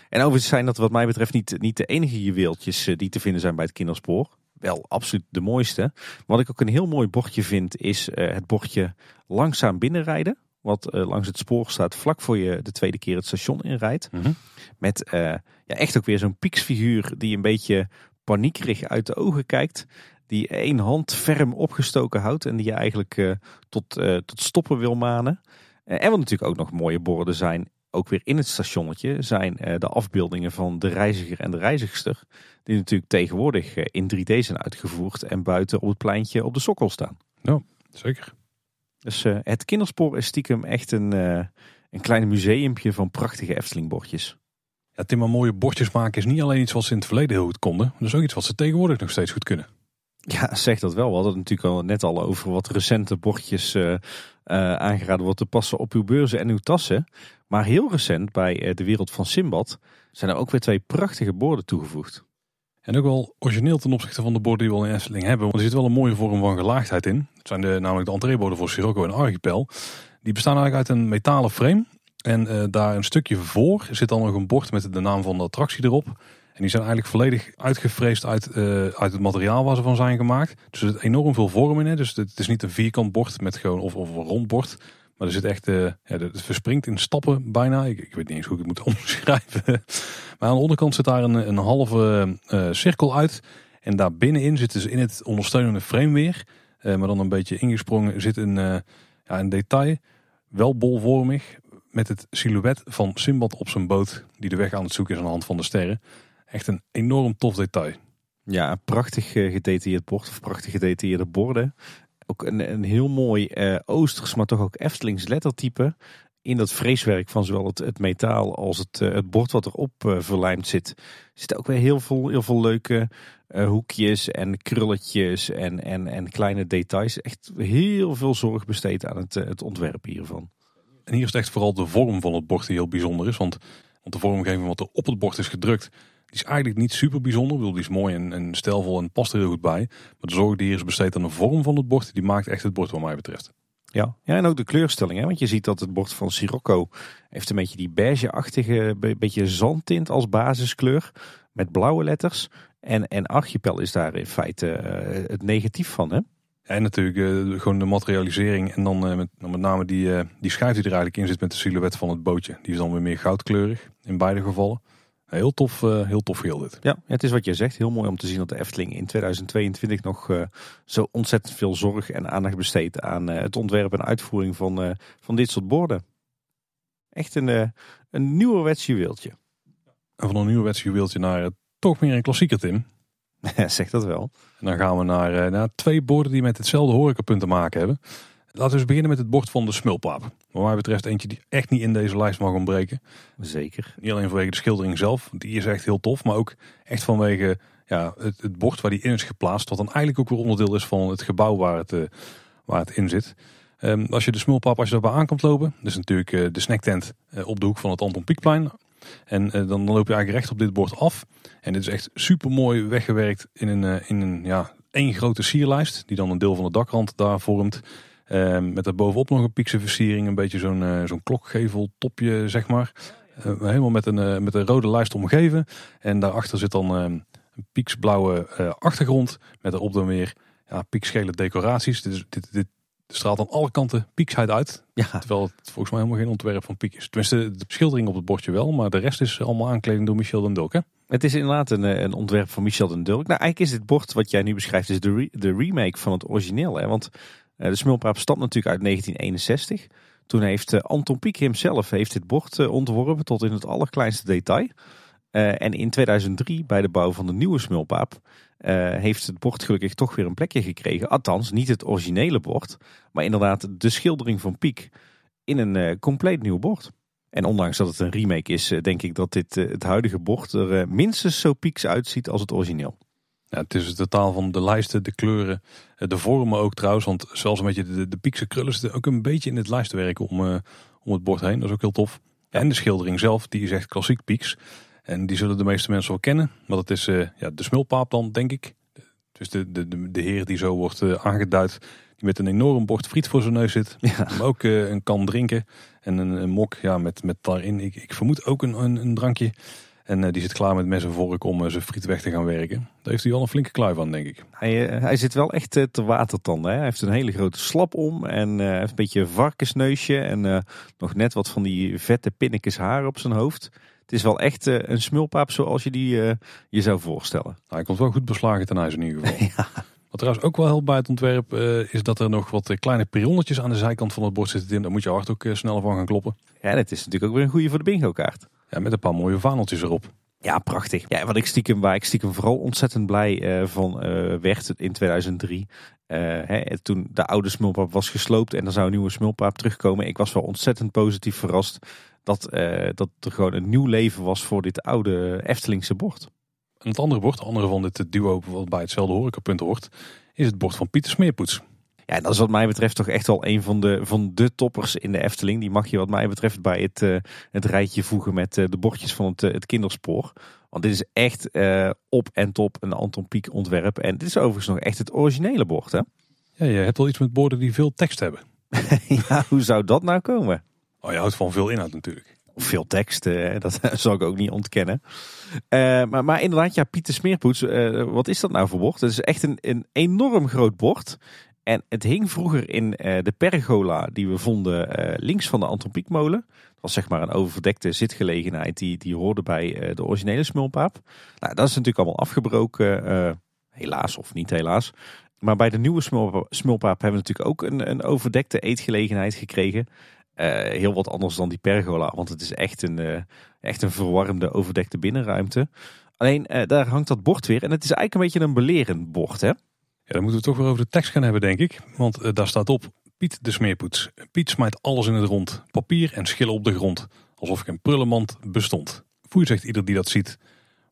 B: En overigens zijn dat wat mij betreft niet, niet de enige juweeltjes uh, die te vinden zijn bij het kinderspoor. Wel absoluut de mooiste. Wat ik ook een heel mooi bordje vind is het bordje langzaam binnenrijden. Wat langs het spoor staat vlak voor je de tweede keer het station inrijdt.
A: Mm -hmm.
B: Met ja, echt ook weer zo'n pieksfiguur die een beetje paniekerig uit de ogen kijkt die één hand ferm opgestoken houdt en die je eigenlijk uh, tot, uh, tot stoppen wil manen. En wat natuurlijk ook nog mooie borden zijn, ook weer in het stationnetje, zijn de afbeeldingen van de reiziger en de reizigster. Die natuurlijk tegenwoordig in 3D zijn uitgevoerd en buiten op het pleintje op de sokkel staan.
A: Ja, zeker.
B: Dus het kinderspoor is stiekem echt een, een klein museumpje van prachtige Efteling bordjes.
A: Ja, Tim, maar mooie bordjes maken is niet alleen iets wat ze in het verleden heel goed konden. Dat is ook iets wat ze tegenwoordig nog steeds goed kunnen.
B: Ja, zeg dat wel. We hadden het natuurlijk al net al over wat recente bordjes uh, uh, aangeraden wordt te passen op uw beurzen en uw tassen. Maar heel recent bij uh, de wereld van Simbad zijn er ook weer twee prachtige borden toegevoegd.
A: En ook wel origineel ten opzichte van de borden die we al in Efteling hebben. Want er zit wel een mooie vorm van gelaagdheid in. Het zijn de, namelijk de entreeborden voor Sirocco en Archipel. Die bestaan eigenlijk uit een metalen frame. En daar een stukje voor zit dan nog een bord met de naam van de attractie erop. En die zijn eigenlijk volledig uitgevreesd uit, uh, uit het materiaal waar ze van zijn gemaakt. Dus er zit enorm veel vorm in. Hè. Dus het is niet een vierkant bord met gewoon, of, of een rond bord. Maar er zit echt, uh, ja, het verspringt in stappen bijna. Ik, ik, weet niet eens hoe ik het moet omschrijven. maar aan de onderkant zit daar een, een halve uh, cirkel uit. En daar binnenin zitten ze in het ondersteunende frame weer. maar dan een beetje ingesprongen zit een, ja, een detail. Wel bolvormig. Met het silhouet van Simbad op zijn boot. Die de weg aan het zoeken is aan de hand van de sterren. Echt een enorm tof detail.
B: Ja, een prachtig gedetailleerd bord of prachtig gedetailleerde borden. Ook een, een heel mooi uh, Oosters, maar toch ook Eftelings lettertype. In dat freeswerk van zowel het, het metaal als het, uh, het bord wat erop uh, verlijmd zit. zitten ook weer heel veel, heel veel leuke hoekjes en krulletjes en, en, en kleine details. Echt heel veel zorg besteed aan het, het ontwerp hiervan.
A: En hier is echt vooral de vorm van het bord die heel bijzonder is. Want, want de vormgeving wat er op het bord is gedrukt, die is eigenlijk niet super bijzonder. Ik bedoel, die is mooi en, en stijlvol en past er heel goed bij. Maar de zorg die hier is besteed aan de vorm van het bord, die maakt echt het bord wat mij betreft.
B: Ja, ja en ook de kleurstelling. Hè? Want je ziet dat het bord van Sirocco heeft een beetje die beige-achtige, beetje zandtint als basiskleur. Met blauwe letters. En, en Archipel is daar in feite uh, het negatief van. Hè?
A: En natuurlijk uh, gewoon de materialisering. En dan uh, met, met name die, die schijf die er eigenlijk in zit met de silhouet van het bootje. Die is dan weer meer goudkleurig in beide gevallen. Heel tof, heel tof geheel dit.
B: Ja, het is wat je zegt. Heel mooi om te zien dat de Efteling in 2022 nog zo ontzettend veel zorg en aandacht besteedt aan het ontwerp en uitvoering van, van dit soort borden. Echt een, een nieuwerwets juweeltje.
A: En van een nieuwerwets juweeltje naar toch meer een klassieker, Tim.
B: zeg dat wel.
A: En dan gaan we naar, eh, naar twee borden die met hetzelfde horecapunt te maken hebben. Laten we eens beginnen met het bord van de smulpaap. Wat mij betreft eentje die echt niet in deze lijst mag ontbreken.
B: Zeker.
A: Niet alleen vanwege de schildering zelf, die is echt heel tof. Maar ook echt vanwege ja, het, het bord waar die in is geplaatst. Wat dan eigenlijk ook weer onderdeel is van het gebouw waar het, uh, waar het in zit. Um, als je de smulpaap, als je daarbij aankomt lopen. Dus natuurlijk uh, de snacktent uh, op de hoek van het Anton Pieckplein. En dan, dan loop je eigenlijk recht op dit bord af. En dit is echt super mooi weggewerkt in een, in een ja, één grote sierlijst. Die dan een deel van de dakrand daar vormt. Uh, met daarbovenop nog een piekse versiering. Een beetje zo'n uh, zo'n klokgevel topje zeg maar. helemaal met een, met een rode lijst omgeven. En daarachter zit dan een pieksblauwe achtergrond. Met erop dan weer ja, piekschele decoraties. Dit, dit, dit straalt aan alle kanten pieksheid uit. Ja. Terwijl het volgens mij helemaal geen ontwerp van piek is. Tenminste, de schildering op het bordje wel. Maar de rest is allemaal aankleding door Michel den Dulk. Hè?
B: Het is inderdaad een, eh, een ontwerp van Michel den Dulk. Nou, eigenlijk is dit bord wat jij nu beschrijft is de, de remake van het origineel. Hè? Want de smulpaap stamt natuurlijk uit 1961. Toen heeft uh, Anton Pieck hemzelf heeft dit bord ontworpen tot in het allerkleinste detail. en in 2003 bij de bouw van de nieuwe smulpaap heeft het bord gelukkig toch weer een plekje gekregen. Althans, niet het originele bord, maar inderdaad de schildering van Pieck in een compleet nieuw bord. En ondanks dat het een remake is, eh, denk ik dat dit, eh, het huidige bord er eh, minstens zo pieks uitziet als het origineel.
A: Ja, het is het totaal van de lijsten, de kleuren, de vormen ook trouwens. Want zelfs een beetje de, de piekse krullen zitten ook een beetje in het lijstwerk om, om het bord heen. Dat is ook heel tof. En de schildering zelf, die is echt klassiek pieks. En die zullen de meeste mensen wel kennen. Want het is ja, de smulpaap dan, denk ik. Dus de, de, de, de heer die zo wordt aangeduid. Die met een enorm bord friet voor zijn neus zit. Ja. Maar ook een kan drinken. En een, een, mok ja, met, met daarin, ik, ik vermoed ook een, een, een drankje. En uh, die zit klaar met mes en vork om uh, zijn friet weg te gaan werken. Daar heeft hij al een flinke kluif van, denk ik.
B: Hij, uh, hij zit wel echt te watertanden. Hè? Hij heeft een hele grote slap om en heeft een beetje varkensneusje. En nog net wat van die vette pinnetjes haar op zijn hoofd. Het is wel echt een smulpaap zoals je die je zou voorstellen. Nou,
A: hij komt wel goed beslagen ten huis in ieder geval. ja. Wat trouwens ook wel helpt bij het ontwerp uh, is dat er nog wat eh, kleine peronnetjes aan de zijkant van het bord zitten. Daar moet je hart ook uh, sneller van gaan kloppen.
B: Ja, dat is natuurlijk ook weer een goede voor de bingo kaart.
A: Ja, met een paar mooie vaneltjes erop.
B: Ja, prachtig. Ja, wat ik stiekem, waar ik stiekem vooral ontzettend blij uh, van werd in 2003. Hè, toen de oude smulpaap was gesloopt en er zou een nieuwe smulpaap terugkomen. Ik was wel ontzettend positief verrast dat, dat er gewoon een nieuw leven was voor dit oude Eftelingse bord.
A: En het andere bord, de andere van dit duo wat bij hetzelfde horecapunt hoort, is het bord van Pieter Smeerpoets.
B: Ja, dat is wat mij betreft toch echt wel een van de, van de toppers in de Efteling. Die mag je wat mij betreft bij het, uh, het rijtje voegen met uh, de bordjes van het, uh, het kinderspoor. Want dit is echt op en top een Anton Pieck ontwerp. En dit is overigens nog echt het originele bord hè?
A: Ja, je hebt wel iets met borden die veel tekst hebben.
B: ja, hoe zou dat nou komen?
A: Oh, je houdt van veel inhoud natuurlijk
B: veel tekst, dat zal ik ook niet ontkennen. Maar, maar inderdaad, ja, Pieter Smeerpoets, wat is dat nou voor bord? Het is echt een, een enorm groot bord. En het hing vroeger in de pergola die we vonden links van de Antropiekmolen. Dat was zeg maar een overdekte zitgelegenheid die, die hoorde bij de originele smulpaap. Nou, dat is natuurlijk allemaal afgebroken, helaas of niet helaas. Maar bij de nieuwe smulpaap, hebben we natuurlijk ook een, een overdekte eetgelegenheid gekregen. Heel wat anders dan die pergola, want het is echt een, echt een verwarmde, overdekte binnenruimte. Alleen daar hangt dat bord weer en het is eigenlijk een beetje een belerend bord. Hè?
A: Dan moeten we toch weer over de tekst gaan hebben, denk ik. Want daar staat op: Piet de smeerpoets. Piet smijt alles in het rond. Papier en schillen op de grond. Alsof geen prullenmand bestond. Foei zegt ieder die dat ziet.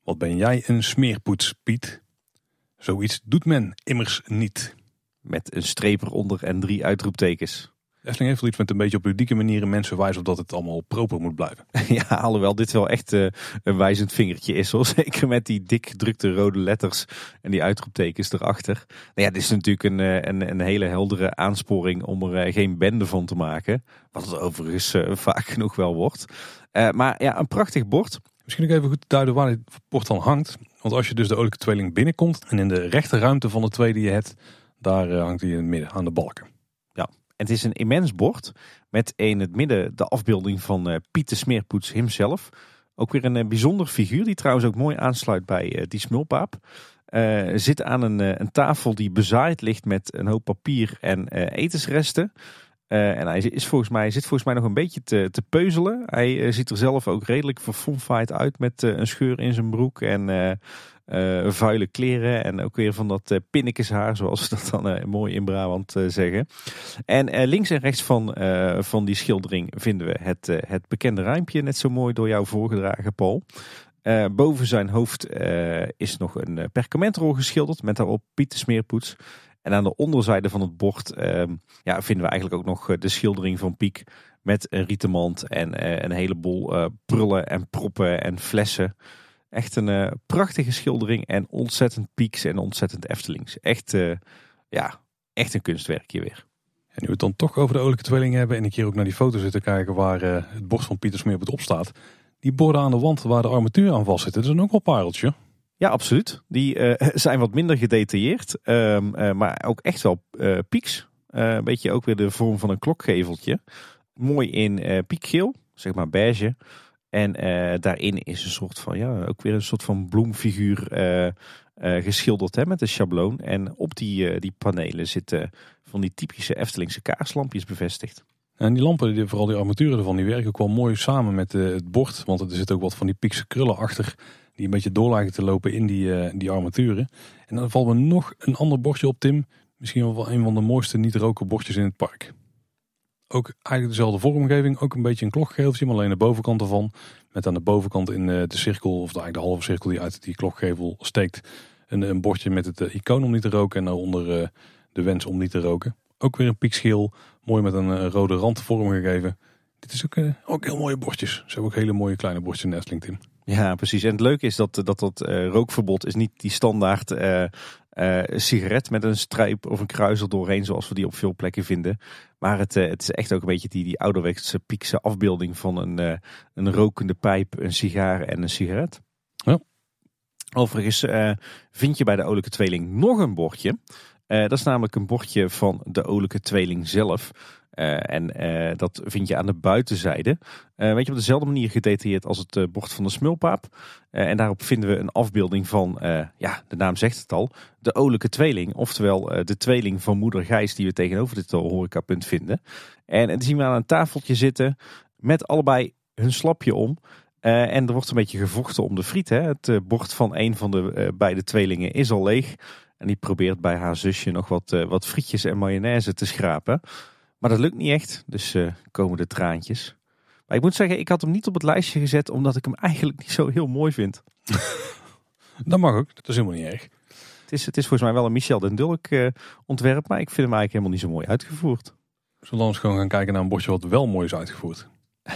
A: Wat ben jij een smeerpoets, Piet? Zoiets doet men immers niet.
B: Met een streep eronder en drie uitroeptekens.
A: Efteling heeft wel iets met een beetje op ludieke manieren mensen wijzen op dat het allemaal proper moet blijven.
B: Ja, alhoewel dit wel echt uh, een wijzend vingertje is. Hoor. Zeker met die dik gedrukte rode letters en die uitroeptekens erachter. Nou ja, dit is natuurlijk een, een, een hele heldere aansporing om er geen bende van te maken. Wat het overigens vaak genoeg wel wordt. maar ja, een prachtig bord.
A: Misschien ook even goed duiden waar dit bord dan hangt. Want als je dus de olijke tweeling binnenkomt en in de rechterruimte van de twee die je hebt, daar hangt hij in het midden aan de balken.
B: Het is een immens bord met in het midden de afbeelding van uh, Pieter Smeerpoets hemzelf. Ook weer een uh, bijzonder figuur die trouwens ook mooi aansluit bij uh, die smulpaap. zit aan een, een, tafel die bezaaid ligt met een hoop papier en etensresten. en hij is volgens mij, zit volgens mij nog een beetje te, te peuzelen. Hij ziet er zelf ook redelijk verfomfaaid uit met een scheur in zijn broek en uh, vuile kleren en ook weer van dat uh, pinnekeshaar, zoals we dat dan uh, mooi in Brabant zeggen. En links en rechts van, van die schildering vinden we het, het bekende rijmpje, net zo mooi door jou voorgedragen, Paul. boven zijn hoofd is nog een perkamentrol geschilderd met daarop Pieter Smeerpoets. En aan de onderzijde van het bord ehm, ja, vinden we eigenlijk ook nog de schildering van Piek met een rietenmand en een heleboel prullen en proppen en flessen. Echt een uh, prachtige schildering en ontzettend pieks en ontzettend Eftelings. Echt, uh, ja, echt een kunstwerkje weer.
A: En nu we het dan toch over de olijke tweeling hebben en ik hier ook naar die foto zitten kijken waar uh, het bord van Pieter Smeer op staat. Die borden aan de wand waar de armatuur aan vast zit, dat is ook wel pareltje.
B: Ja, absoluut. Die zijn wat minder gedetailleerd, um, maar ook echt wel pieks. een beetje ook weer de vorm van een klokgeveltje. Mooi in piekgeel, zeg maar beige. En uh, daarin is een soort van, ja, ook weer een soort van bloemfiguur uh, uh, geschilderd hè, met een schabloon. En op die, die panelen zitten van die typische Eftelingse kaarslampjes bevestigd.
A: En die lampen, vooral die armaturen ervan, die werken ook wel mooi samen met het bord. Want er zit ook wat van die piekse krullen achter, die een beetje door te lopen in die, die armaturen. En dan valt me nog een ander bordje op, Tim. Misschien wel een van de mooiste niet-roken bordjes in het park. Ook eigenlijk dezelfde vormgeving, ook een beetje een klokgeveltje, maar alleen de bovenkant ervan. Met aan de bovenkant in eh, de cirkel, of eigenlijk de halve cirkel die uit die klokgevel steekt, een, een bordje met het eh, icoon om niet te roken en daaronder uh, de wens om niet te roken. Ook weer een piekschil, mooi met een rode rand vormgegeven. Dit is ook, ook heel mooie bordjes. Ze hebben ook hele mooie kleine bordjes Nestling, Tim.
B: Ja, precies. En het leuke is dat dat, dat rookverbod is niet die standaard uh, sigaret met een strijp of een kruis er doorheen, zoals we die op veel plekken vinden. Maar het, uh, het is echt ook een beetje die, die ouderwetse piekse afbeelding van een, uh, een rokende pijp, een sigaar en een sigaret. Ja. Overigens vind je bij de olijke tweeling nog een bordje. dat is namelijk een bordje van de olijke tweeling zelf. Uh, en uh, dat vind je aan de buitenzijde. Uh, weet je, op dezelfde manier gedetailleerd als het bord van de smulpaap. en daarop vinden we een afbeelding van, ja, de naam zegt het al, de olijke tweeling. Oftewel de tweeling van moeder Gijs die we tegenover dit horecapunt vinden. En dan zien we aan een tafeltje zitten met allebei hun slapje om. en er wordt een beetje gevochten om de friet. Hè. Het bord van een van de beide tweelingen is al leeg. En die probeert bij haar zusje nog wat, wat frietjes en mayonaise te schrapen. Maar dat lukt niet echt, dus uh, komen de traantjes. Maar ik moet zeggen, ik had hem niet op het lijstje gezet omdat ik hem eigenlijk niet zo heel mooi vind.
A: dat mag ook, dat is helemaal niet erg.
B: Het is, het is volgens mij wel een Michel den Dulk uh, ontwerp, maar ik vind hem eigenlijk helemaal niet zo mooi uitgevoerd.
A: Zullen we eens gewoon gaan kijken naar een bordje wat wel mooi is uitgevoerd?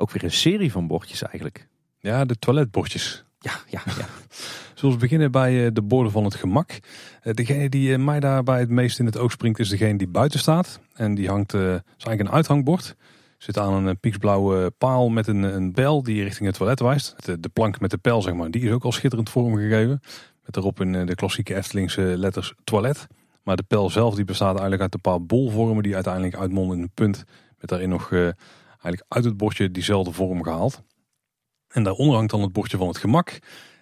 B: ook weer een serie van bordjes eigenlijk.
A: Ja, de toiletbordjes.
B: Ja, ja, ja.
A: Zullen we beginnen bij eh, de borden van het gemak. Eh, degene die eh, mij daarbij het meest in het oog springt is degene die buiten staat. En die hangt, is eigenlijk een uithangbord. Zit aan een pieksblauwe paal met een, een pijl die richting het toilet wijst. De, de, plank met de pijl, zeg maar, die is ook al schitterend vormgegeven. Met daarop in de klassieke Eftelingse letters toilet. Maar de pijl zelf die bestaat eigenlijk uit een paar bolvormen die uiteindelijk uitmonden in een punt. Met daarin nog eigenlijk uit het bordje diezelfde vorm gehaald. En daaronder hangt dan het bordje van het gemak.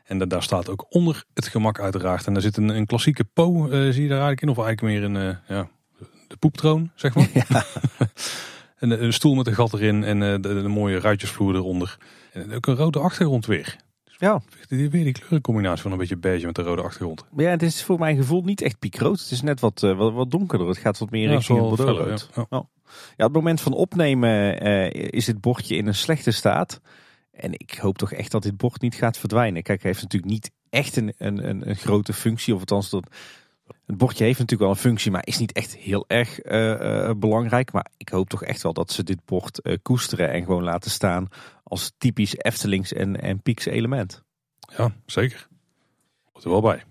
A: En daar staat ook onder het gemak uiteraard. En daar zit een, een klassieke po, uh, zie je daar eigenlijk in. Of eigenlijk meer een, uh, ja, de poeptroon, zeg maar. Ja. een, een, stoel met een gat erin en uh, de, de, mooie ruitjesvloer eronder. En ook een rode achtergrond weer. Dus ja. Weer die kleurencombinatie van een beetje beige met de rode achtergrond.
B: Ja, het is voor mijn gevoel niet echt piekrood. Het is net wat, wat, wat, donkerder. Het gaat wat meer richting het ja. Ja. ja, op het moment van opnemen is het bordje in een slechte staat. En ik hoop toch echt dat dit bord niet gaat verdwijnen. Kijk, hij heeft natuurlijk niet echt een, een, een, grote functie. Of althans, dat, Het bordje heeft natuurlijk wel een functie, maar is niet echt heel erg uh, belangrijk. Maar ik hoop toch echt wel dat ze dit bord uh, koesteren en gewoon laten staan als typisch Eftelings en, en Pieks element.
A: Ja, zeker. Hoort er wel bij.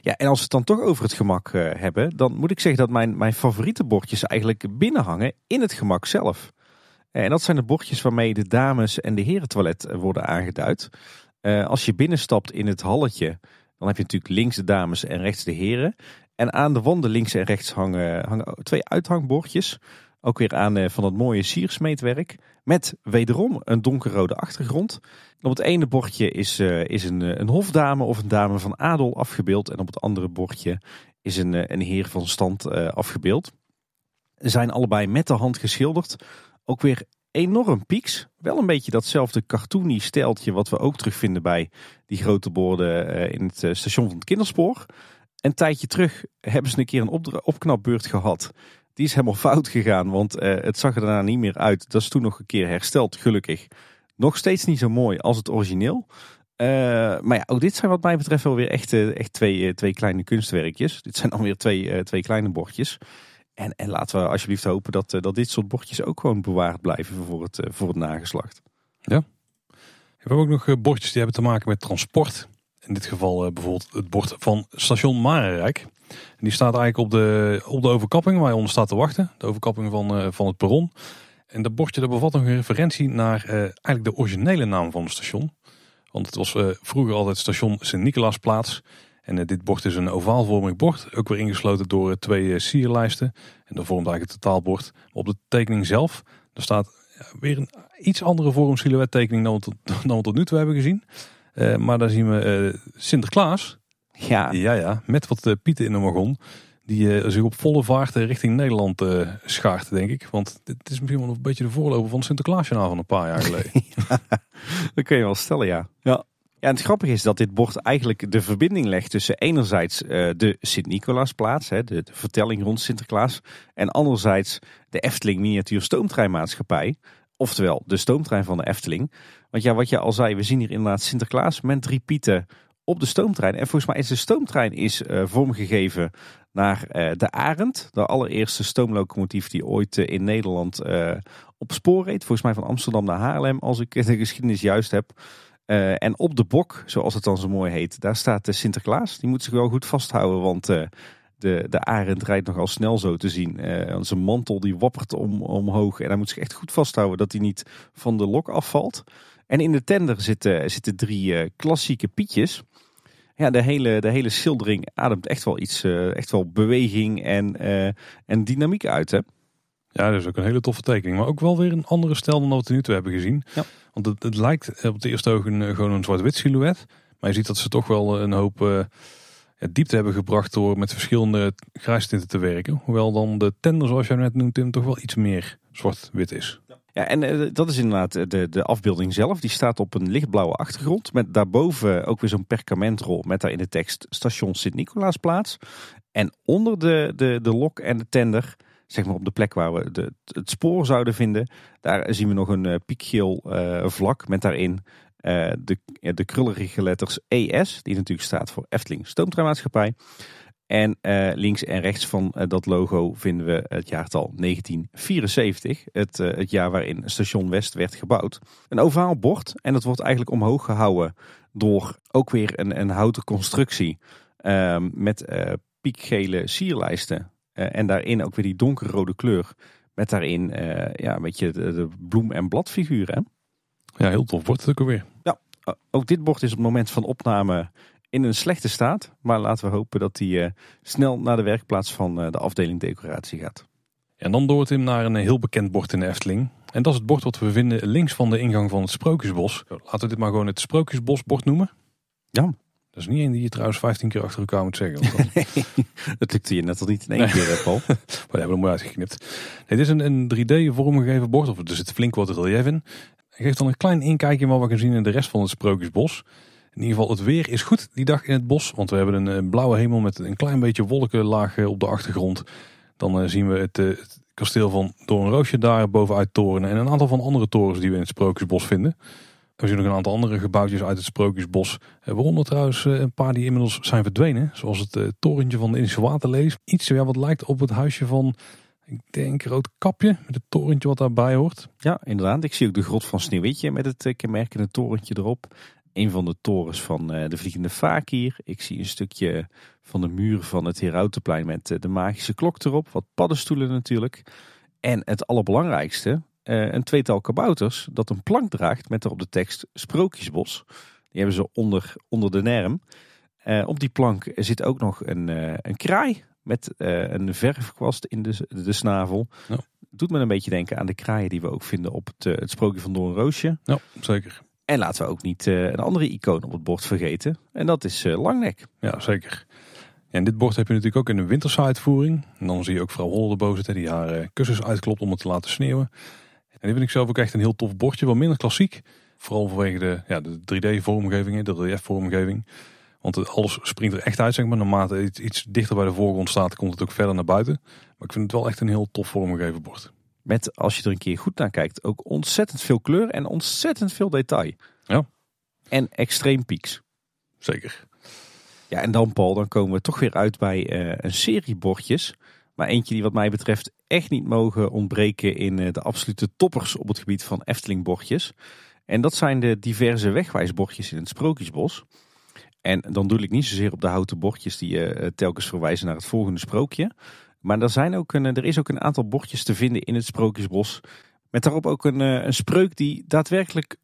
B: Ja, en als we het dan toch over het gemak hebben, dan moet ik zeggen dat mijn, mijn favoriete bordjes eigenlijk binnenhangen in het gemak zelf. En dat zijn de bordjes waarmee de dames- en de herentoilet worden aangeduid. als je binnenstapt in het halletje, dan heb je natuurlijk links de dames en rechts de heren. En aan de wanden links en rechts hangen, hangen twee uithangbordjes. Ook weer aan eh, van het mooie siersmeetwerk. Met wederom een donkerrode achtergrond. op het ene bordje is, uh, is een, eh, een hofdame of een dame van adel afgebeeld. En op het andere bordje is een, een heer van stand afgebeeld. Ze zijn allebei met de hand geschilderd. Ook weer enorm pieks. Wel een beetje datzelfde cartoony steltje wat we ook terugvinden bij die grote borden in het station van het kinderspoor. Een tijdje terug hebben ze een keer een opknapbeurt gehad. Die is helemaal fout gegaan, want uh, het zag er daarna niet meer uit. Dat is toen nog een keer hersteld, gelukkig. Nog steeds niet zo mooi als het origineel. Maar ja, ook dit zijn wat mij betreft wel weer echt, echt twee, twee kleine kunstwerkjes. Dit zijn dan weer twee, twee kleine bordjes. En, en laten we alsjeblieft hopen dat, dat dit soort bordjes ook gewoon bewaard blijven voor het, voor het nageslacht.
A: Ja. We hebben ook nog bordjes die hebben te maken met transport. In dit geval bijvoorbeeld het bord van station Marenrijk. die staat eigenlijk op de, op de overkapping waar je onder staat te wachten. De overkapping van, van het perron. En dat bordje dat bevat nog een referentie naar eigenlijk de originele naam van het station. Want het was vroeger altijd station Sint-Nicolaasplaats. En dit bord is een ovaalvormig bord. Ook weer ingesloten door twee sierlijsten. En dat vormt eigenlijk het totaalbord. Op de tekening zelf, er staat weer een iets andere vorm silhouettekening dan dan we tot nu toe hebben gezien. Uh, maar dan zien we uh, Sinterklaas.
B: Ja.
A: ja, ja. Met wat uh, pieten in de wagon. Die zich op volle vaart richting Nederland schaart, denk ik. Want dit is misschien wel een beetje de voorloper van Sinterklaasjournaal van een paar jaar geleden.
B: ja, dat kun je wel stellen, ja. ja. Ja, het grappige is dat dit bord eigenlijk de verbinding legt tussen enerzijds de Sint-Nicolaasplaats, de, de vertelling rond Sinterklaas, en anderzijds de Efteling Miniatuur Stoomtreinmaatschappij, oftewel de stoomtrein van de Efteling. Want ja, wat je al zei, we zien hier inderdaad Sinterklaas met drie pieten op de stoomtrein. En volgens mij is de stoomtrein is, uh, vormgegeven naar uh, de Arend. De allereerste stoomlocomotief die ooit in Nederland op spoor reed. Volgens mij van Amsterdam naar Haarlem, als ik de geschiedenis juist heb. En op de bok, zoals het dan zo mooi heet, daar staat de Sinterklaas. Die moet zich wel goed vasthouden, want de, de arend rijdt nogal snel zo te zien. Uh, zijn mantel die wappert om, omhoog en hij moet zich echt goed vasthouden dat hij niet van de lok afvalt. En in de tender zitten, zitten drie klassieke pietjes. Ja, de hele, de hele schildering ademt echt wel iets, echt wel beweging en, en dynamiek uit. Hè?
A: Ja, dat is ook een hele toffe tekening. Maar ook wel weer een andere stijl dan wat we nu toe hebben gezien. Ja. Want het, lijkt op het eerste oog een, gewoon een zwart-wit silhouet. Maar je ziet dat ze toch wel een hoop diepte hebben gebracht door met verschillende grijstinten te werken. Hoewel dan de tender, zoals jij net noemt, Tim, toch wel iets meer zwart-wit is.
B: Ja, en dat is inderdaad de, de afbeelding zelf. Die staat op een lichtblauwe achtergrond. Met daarboven ook weer zo'n perkamentrol met daar in de tekst station Sint-Nicolaasplaats. En onder de, de, de lok en de tender, zeg maar op de plek waar we de, het spoor zouden vinden, daar zien we nog een uh, piekgeel uh, vlak met daarin de, de krullerige letters ES, die natuurlijk staat voor Efteling Stoomtreinmaatschappij. En links en rechts van dat logo vinden we het jaartal 1974. Het, het jaar waarin station West werd gebouwd. Een ovaal bord en dat wordt eigenlijk omhoog gehouden door ook weer een, een houten constructie. Ehm, met piekgele sierlijsten. En daarin ook weer die donkerrode kleur. Met daarin ja, een beetje de, de bloem- en bladfiguren.
A: Ja, heel tof bord ook weer.
B: Ja, ook dit bord is op het moment van opname in een slechte staat. Maar laten we hopen dat hij uh, snel naar de werkplaats van uh, de afdeling decoratie gaat.
A: En dan door hem naar een heel bekend bord in de Efteling. En dat is het bord wat we vinden links van de ingang van het Sprookjesbos. Laten we dit maar gewoon het Sprookjesbosbord noemen.
B: Ja.
A: Dat is niet één die je trouwens 15 keer achter elkaar moet zeggen. Want
B: dat... dat lukte je net al niet in één nee. keer, Paul.
A: maar we hebben hem mooi uitgeknipt. Nee, dit is een, een 3D vormgegeven bord. Of er zit flink wat relief in. Het geeft dan een klein inkijkje in wat we gaan zien in de rest van het Sprookjesbos. In ieder geval, het weer is goed die dag in het bos. Want we hebben een, blauwe hemel met een klein beetje wolkenlaag op de achtergrond. Dan uh, zien we het, uh, het, kasteel van Doornroosje daar bovenuit toren. En een aantal van andere torens die we in het Sprookjesbos vinden. We zien nog een aantal andere gebouwtjes uit het Sprookjesbos. Eh, waaronder trouwens eh, een paar die inmiddels zijn verdwenen. Zoals het uh, torentje van de Indische Waterlees. Iets wat lijkt op het huisje van, ik denk, Rood Kapje. Met het torentje wat daarbij hoort.
B: Ja, inderdaad. Ik zie ook de grot van Sneeuwwitje met het kenmerkende torentje erop. Een van de torens van de Vliegende Fakir. Ik zie een stukje van de muur van het Herautenplein met de magische klok erop. Wat paddenstoelen natuurlijk. En het allerbelangrijkste, een tweetal kabouters dat een plank draagt met erop de tekst Sprookjesbos. Die hebben ze onder, onder de nerm. Uh, op die plank zit ook nog een, uh, een kraai met een verfkwast in de, de snavel. Ja. Doet me een beetje denken aan de kraaien die we ook vinden op het, het Sprookje van Doornroosje.
A: Ja, zeker.
B: En laten we ook niet een andere icoon op het bord vergeten. En dat is Langnek.
A: Ja, zeker. En dit bord heb je natuurlijk ook in de winterse uitvoering. En dan zie je ook vrouw Holle erboven zitten die haar kussens uitklopt om het te laten sneeuwen. En die vind ik zelf ook echt een heel tof bordje. Wat minder klassiek. Vooral vanwege de, ja, de 3D-vormgeving, de relief-vormgeving. Want alles springt er echt uit, zeg maar. Naarmate het iets dichter bij de voorgrond staat, komt het ook verder naar buiten. Maar ik vind het wel echt een heel tof vormgegeven bord.
B: Met, als je er een keer goed naar kijkt, ook ontzettend veel kleur en ontzettend veel detail.
A: Ja.
B: En extreem pieks.
A: Zeker.
B: Ja, en dan Paul, dan komen we toch weer uit bij uh, een serie bordjes maar eentje die wat mij betreft echt niet mogen ontbreken in eh, de absolute toppers op het gebied van Efteling-bordjes. En dat zijn de diverse wegwijsbordjes in het Sprookjesbos. En dan doe ik niet zozeer op de houten bordjes die uh, telkens verwijzen naar het volgende sprookje. Maar er, zijn ook een, er is ook een aantal bordjes te vinden in het Sprookjesbos. Met daarop ook een, een spreuk die daadwerkelijk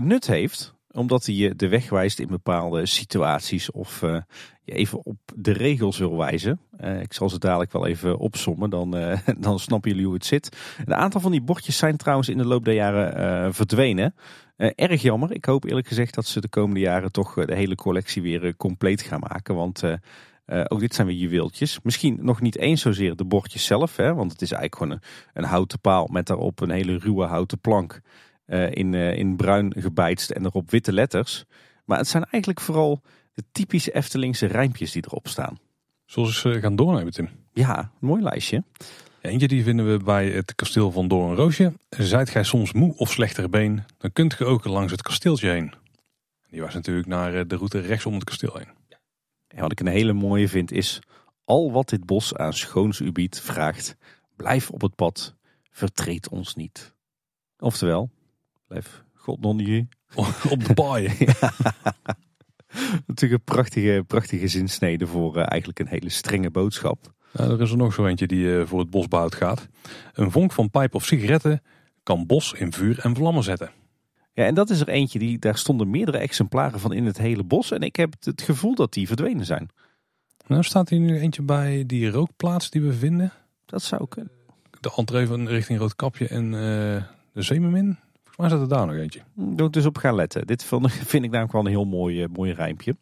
B: nut heeft omdat hij je de weg wijst in bepaalde situaties of uh, je even op de regels wil wijzen. Uh, ik zal ze dadelijk wel even opsommen, dan, uh, dan snappen jullie hoe het zit. Een aantal van die bordjes zijn trouwens in de loop der jaren verdwenen. erg jammer. Ik hoop eerlijk gezegd dat ze de komende jaren toch de hele collectie weer compleet gaan maken. Want ook dit zijn weer juweeltjes. Misschien nog niet eens zozeer de bordjes zelf, hè, want het is eigenlijk gewoon een houten paal met daarop een hele ruwe houten plank. Eh, in, uh, in bruin gebijtst en erop witte letters. Maar het zijn eigenlijk vooral de typische Eftelingse rijmpjes die erop staan.
A: Zoals we gaan doornemen, Tim.
B: Ja, een mooi lijstje.
A: Eentje die vinden we bij het kasteel van Doornroosje. Zijt gij soms moe of slechter been, dan kunt ge ook langs het kasteeltje heen. Die was natuurlijk naar eh, de route rechts om het kasteel heen.
B: En wat ik een hele mooie vind is... Al wat dit bos aan schoons u biedt, vraagt... Blijf op het pad, vertreed ons niet. Oftewel, Blijf God non
A: Op de baai.
B: Natuurlijk een prachtige, prachtige zinsnede voor uh, eigenlijk een hele strenge boodschap.
A: Er is er nog zo eentje die uh, voor het bosbouw gaat. Een vonk van pijp of sigaretten kan bos in vuur en vlammen zetten.
B: Ja, en dat is er eentje die, daar stonden meerdere exemplaren van in het hele bos. En ik heb het gevoel dat die verdwenen zijn.
A: Nou staat hier nu eentje bij die rookplaats die we vinden.
B: Dat zou kunnen.
A: De entree van richting Roodkapje en uh, de Zeemermin. Maar zat er daar nog eentje?
B: Doe dus op gaan letten. Dit vind ik namelijk wel een heel mooi, uh, mooi rijmpje.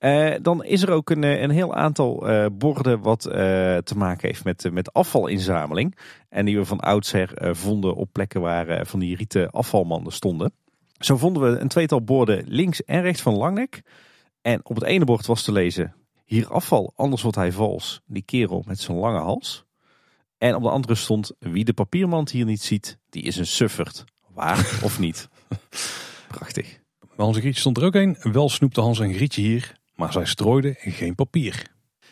B: Uh, dan is er ook een, eh, een heel aantal borden wat te maken heeft met, met afvalinzameling. En die we van oudsher vonden op plekken waar van die rieten afvalmanden stonden. Zo vonden we een tweetal borden links en rechts van Langnek. En op het ene bord was te lezen, hier afval, anders wordt hij vals. Die kerel met zijn lange hals. En op de andere stond, wie de papiermand hier niet ziet, die is een suffert. Waar of niet? Prachtig.
A: Bij onze Grietje stond er ook een. Wel snoepte Hans en Grietje hier, maar zij strooiden geen papier.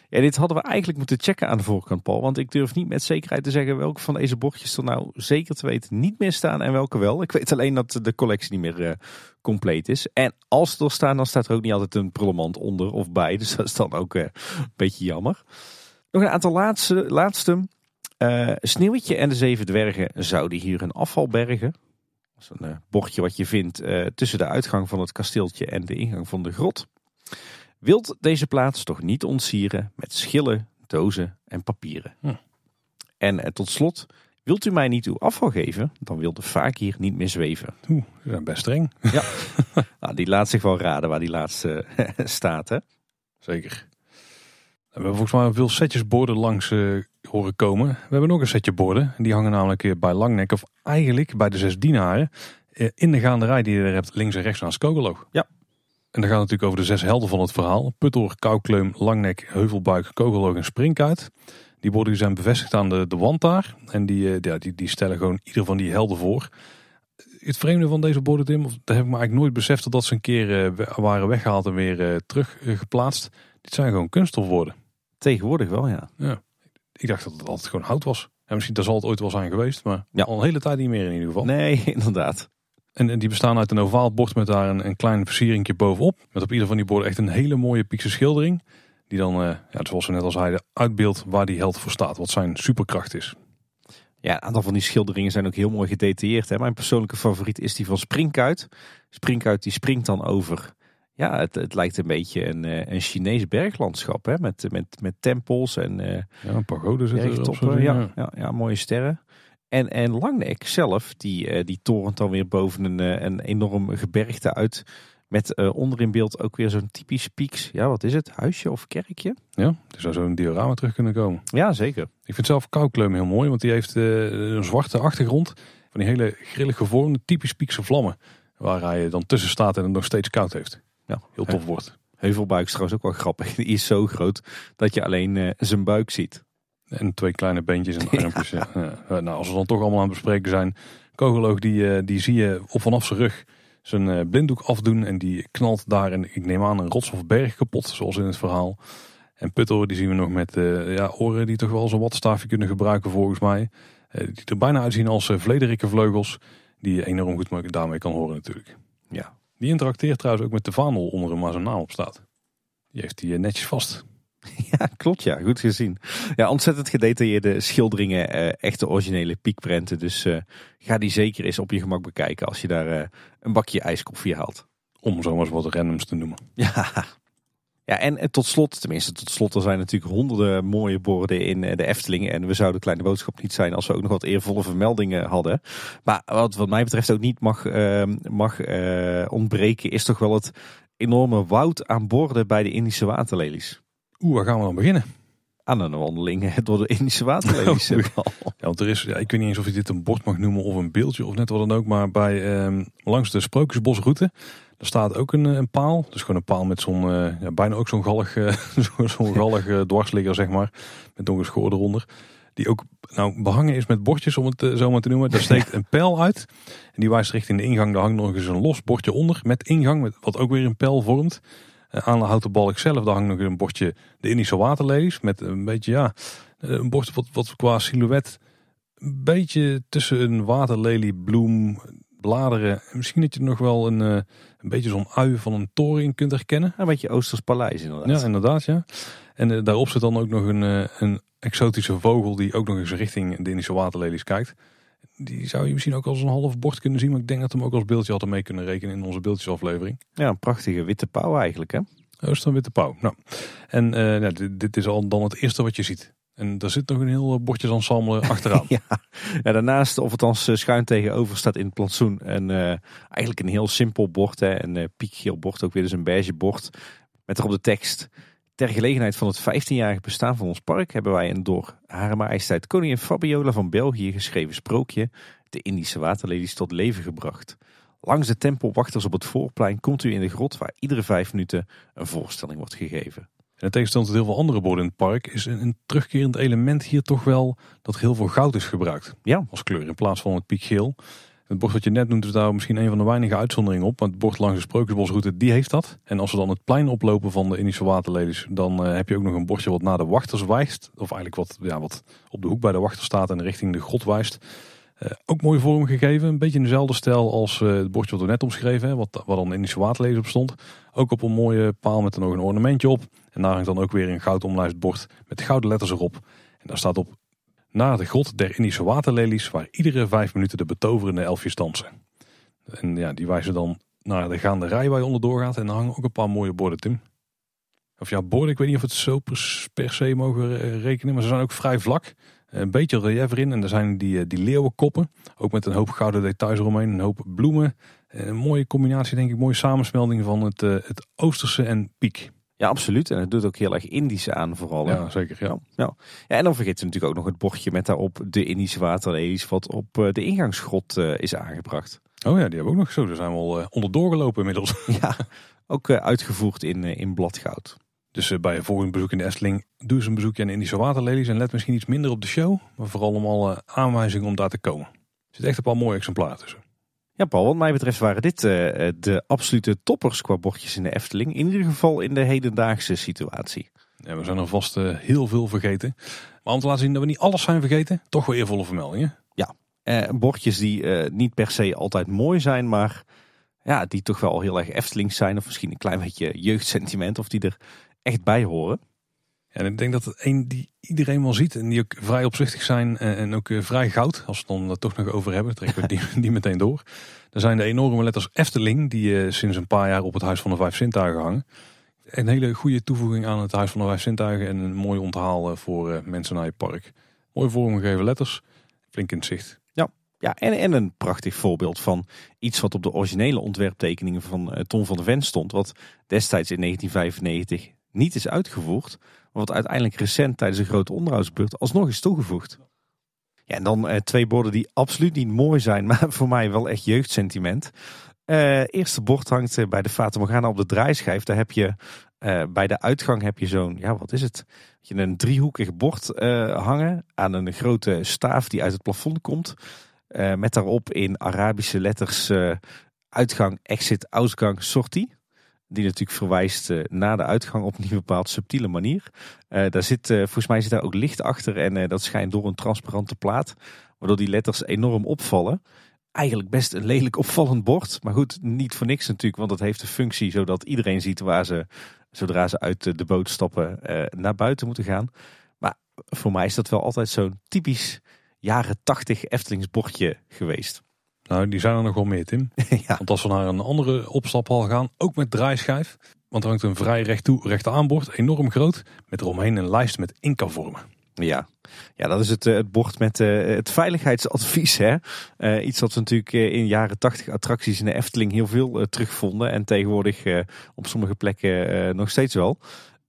B: Ja, dit hadden we eigenlijk moeten checken aan de voorkant, Paul. Want ik durf niet met zekerheid te zeggen welke van deze bordjes er nou zeker te weten niet meer staan en welke wel. Ik weet alleen dat de collectie niet meer uh, compleet is. En als ze er staan, dan staat er ook niet altijd een prullenmand onder of bij. Dus dat is dan ook uh, een beetje jammer. Nog een aantal laatste. laatste. Uh, Sneeuwwitje en de Zeven Dwergen zouden hier een afval bergen. Dat is een uh, bordje wat je vindt uh, tussen de uitgang van het kasteeltje en de ingang van de grot. Wilt deze plaats toch niet ontsieren met schillen, dozen en papieren. Hm. En uh, tot slot, wilt u mij niet uw afval geven, dan wil de vaak hier niet meer zweven.
A: Oeh, dat is best streng.
B: Ja, nou, die laat zich wel raden waar die laatste staat hè.
A: Zeker. We hebben volgens mij veel setjes borden langs horen komen. We hebben nog een setje borden. Die hangen namelijk bij Langnek, of eigenlijk bij de zes dienaren. Eh, in de gaanderij die je er hebt, links en rechts aan Skogelo.
B: Ja.
A: En dan gaat het natuurlijk over de zes helden van het verhaal. Puttor, Koukleum, Langnek, Heuvelbuik, Kogeloog en Springkuit. Die borden zijn bevestigd aan de, de wand daar. En die, eh, ja, die, die stellen gewoon ieder van die helden voor. het vreemde van deze borden, Tim, dat heb ik me eigenlijk nooit beseft dat ze een keer eh, waren weggehaald en weer eh, terug eh, geplaatst. Dit zijn gewoon kunststofborden.
B: Tegenwoordig wel, ja.
A: Ik dacht dat het altijd gewoon hout was. En misschien daar zal het ooit wel zijn geweest, maar
B: Ja.
A: al een hele tijd niet meer in ieder geval.
B: Nee, inderdaad.
A: En, en die bestaan uit een ovaal bord met daar een, een klein versieringje bovenop. Met op ieder van die borden echt een hele mooie piekse schildering. Die dan, eh, ja, zoals we net al zeiden, uitbeeldt waar die held voor staat. Wat zijn superkracht is.
B: Ja, een aantal van die schilderingen zijn ook heel mooi gedetailleerd. Hè. Mijn persoonlijke favoriet is die van Springkuit. Springkuit die springt dan over. Ja, het, het lijkt een beetje een, eh, een Chinees berglandschap. Hè. Met, met, met tempels en eh
A: Ja, een pagode zit erop.
B: bergtoppen.
A: zo,
B: Ja, ja, ja, mooie sterren. En, en Langnek zelf, die, eh, die torent dan weer boven een, een enorm gebergte uit. Met eh, onder in beeld ook weer zo'n typisch pieks. Ja, wat is het? Huisje of kerkje?
A: Ja, er zou zo'n diorama terug kunnen komen.
B: Ja, zeker.
A: Ik vind zelf Koukleum heel mooi, want die heeft een zwarte achtergrond. Van die hele grillig gevormde, typisch piekse vlammen. Waar hij dan tussen staat en het nog steeds koud heeft.
B: Ja,
A: Heel tof wordt.
B: Heuvelbuik is trouwens ook wel grappig. Die is zo groot dat je alleen eh, zijn buik ziet.
A: En twee kleine beentjes en armpjes. ja. Ja. Nou, als we dan toch allemaal aan het bespreken zijn. Kogeloog, die, eh, die zie je op vanaf zijn rug zijn eh, blinddoek afdoen. En die knalt daar, en ik neem aan, een rots of berg kapot. Zoals in het verhaal. En Puttor, die zien we nog met eh, ja, oren die toch wel zo'n watstaafje kunnen gebruiken volgens mij. Eh, die er bijna uitzien als uh, vleugels. Die je enorm goed daarmee kan horen natuurlijk.
B: Ja.
A: Die interacteert trouwens ook met de vaandel onder hem waar zijn naam op staat. Die heeft hij eh, netjes vast.
B: Ja, klopt ja. Goed gezien. Ja, ontzettend gedetailleerde schilderingen. eh, echte originele piekprenten. Dus eh, ga die zeker eens op je gemak bekijken als je daar eh, een bakje ijskoffie haalt.
A: Om zomaar eens wat randoms te noemen.
B: Ja. Ja, en, tot slot, tenminste tot slot, er zijn natuurlijk honderden mooie borden in eh, de Efteling. En we zouden Kleine Boodschap niet zijn als we ook nog wat eervolle vermeldingen hadden. Maar wat, wat mij betreft ook niet mag, eh, mag eh, ontbreken, is toch wel het enorme woud aan borden bij de Indische waterlelies.
A: Oeh, waar gaan we dan beginnen?
B: Aan een wandeling door de Indische waterlelies.
A: Ja, want er is, ja, ik weet niet eens of je dit een bord mag noemen of een beeldje of net wat dan ook. Maar bij, ehm, langs de Sprookjesbosroute, daar staat ook een, eh, een paal. Dus gewoon een paal met zo'n, eh, ja, bijna ook zo'n gallig, eh, zo'n gallig dwarsligger zeg maar. Met nog een schoor eronder. Die ook nou, behangen is met bordjes om het zo maar te noemen. Daar steekt een pijl uit. En die wijst richting de ingang. Daar hangt nog eens een los bordje onder met ingang. Met, wat ook weer een pijl vormt. Uh, aan de houten balk zelf, daar hangt nog een bordje de Indische waterlelies. Met een beetje, ja, een bord wat, wat qua silhouet een beetje tussen een waterlelie, bloem, bladeren. En misschien dat je nog wel een, uh, een beetje zo'n ui van een toren in kunt herkennen.
B: Een beetje Oosters Paleis inderdaad.
A: Ja, inderdaad, ja. En uh, daarop zit dan ook nog een, een exotische vogel die ook nog eens richting de Indische waterlelies kijkt. Die zou je misschien ook als een half bord kunnen zien. Maar ik denk dat we hem ook als beeldje hadden mee kunnen rekenen in onze beeldjesaflevering.
B: Ja, een prachtige witte pauw eigenlijk hè.
A: Oh, is dan witte pauw. Nou, en uh, nou, dit, dit, is al dan het eerste wat je ziet. En daar zit nog een heel bordjesensemble achteraan.
B: ja. ja, daarnaast, of althans schuin tegenover, staat in het plantsoen een, uh, eigenlijk een heel simpel bord. Hè, een uh, piekgeel bord, ook weer dus een beige bord. Met erop de tekst. Ter gelegenheid van het 15-jarige bestaan van ons park hebben wij een door Hare Majesteit Koningin Fabiola van België geschreven sprookje, de Indische waterlelies, tot leven gebracht. Langs de tempelwachters op het voorplein komt u in de grot waar iedere vijf minuten een voorstelling wordt gegeven.
A: En in tegenstelling tot heel veel andere borden in het park is een, een, terugkerend element hier toch wel dat heel veel goud is gebruikt.
B: Ja.
A: Als kleur in plaats van het piekgeel. Het bord wat je net noemt is daar misschien een van de weinige uitzonderingen op. Want het bord langs de Sprookjesbosroute die heeft dat. En als we dan het plein oplopen van de Indische waterlelies. Dan uh, heb je ook nog een bordje wat naar de wachters wijst. Of eigenlijk wat, ja, wat op de hoek bij de wachter staat en richting de grot wijst. Uh, ook mooi vormgegeven. Een beetje in dezelfde stijl als uh, het bordje wat we net omschreven. Hè, wat, wat dan Indische waterlelies op stond. Ook op een mooie paal met er nog een ornamentje op. En daar hangt dan ook weer een goud omlijst bord met gouden letters erop. En daar staat op naar de grot der Indische waterlelies, waar iedere vijf minuten de betoverende elfjes dansen. En ja, die wijzen dan naar de gaande rij waar je onderdoor gaat. En daar hangen ook een paar mooie borden, Tim. Of ja, borden, ik weet niet of het zo per se mogen rekenen, maar ze zijn ook vrij vlak. Een beetje relief erin en er zijn die, die leeuwenkoppen, ook met een hoop gouden details eromheen, een hoop bloemen. Een mooie combinatie, denk ik, mooie samensmelding van het, het Oosterse en piek.
B: Ja, absoluut. En het doet ook heel erg Indisch aan vooral.
A: Ja, zeker. Ja.
B: Ja. ja, en dan vergeet je natuurlijk ook nog het bordje met daarop de Indische waterlelies wat op uh, de ingangsgrot uh, is aangebracht.
A: Oh ja, die hebben we ook nog zo. Daar zijn we al uh, onderdoor gelopen inmiddels.
B: Ja, ook uitgevoerd in, in bladgoud.
A: Dus bij een volgend bezoek in de Efteling doe eens een bezoekje aan de Indische waterlelies. En let misschien iets minder op de show. Maar vooral om alle aanwijzingen om daar te komen. Er zit echt een paar mooie exemplaren tussen.
B: Ja, Paul, wat mij betreft waren dit uh, de absolute toppers qua bordjes in de Efteling. In ieder geval in de hedendaagse situatie.
A: Ja, we zijn er vast uh, heel veel vergeten. Maar om te laten zien dat we niet alles zijn vergeten, toch wel eervolle vermeldingen.
B: Ja, bordjes die niet per se altijd mooi zijn, maar ja, die toch wel heel erg Eftelings zijn. Of misschien een klein beetje jeugdsentiment, of die er echt bij horen.
A: En ik denk dat het een die iedereen wel ziet en die ook vrij opzichtig zijn en ook vrij goud. Als we het dan toch nog over hebben, trekken we die, die meteen door. Er zijn de enorme letters Efteling die sinds een paar jaar op het Huis van de Vijf Zintuigen hangen. Een hele goede toevoeging aan het Huis van de Vijf Zintuigen en een mooi onthaal voor mensen naar je park. Mooi vormgegeven letters, flink in het zicht.
B: Ja, ja en, en een prachtig voorbeeld van iets wat op de originele ontwerptekeningen van Ton van de Ven stond. Wat destijds in 1995 niet is uitgevoerd. Wat uiteindelijk recent tijdens een grote onderhoudsbeurt alsnog is toegevoegd. Ja, en dan eh, twee borden die absoluut niet mooi zijn, maar voor mij wel echt jeugdsentiment. Uh, eerste bord hangt eh, bij de Fata Morgana op de draaischijf. Daar heb je bij de uitgang heb je zo'n, ja wat is het? Je een driehoekig bord hangen aan een grote staaf die uit het plafond komt. met daarop in Arabische letters uitgang, exit, uitgang, sortie. Die natuurlijk verwijst uh, naar de uitgang op een bepaald subtiele manier. Uh, daar zit, uh, volgens mij zit daar ook licht achter en dat schijnt door een transparante plaat. Waardoor die letters enorm opvallen. Eigenlijk best een lelijk opvallend bord. Maar goed, niet voor niks natuurlijk. Want het heeft de functie zodat iedereen ziet waar ze, zodra ze uit de boot stappen, naar buiten moeten gaan. Maar voor mij is dat wel altijd zo'n typisch jaren tachtig Eftelingsbordje geweest.
A: Nou, die zijn er nog wel meer, Tim. ja. Want als we naar een andere opstaphal gaan, ook met draaischijf. Want er hangt een vrij recht toe, recht aanbord, enorm groot. Met eromheen een lijst met Inca-vormen.
B: Ja. ja, dat is het, eh, het bord met uh, het veiligheidsadvies. Hè? Uh, iets wat we natuurlijk in jaren tachtig attracties in de Efteling heel veel terugvonden. En tegenwoordig op sommige plekken nog steeds wel.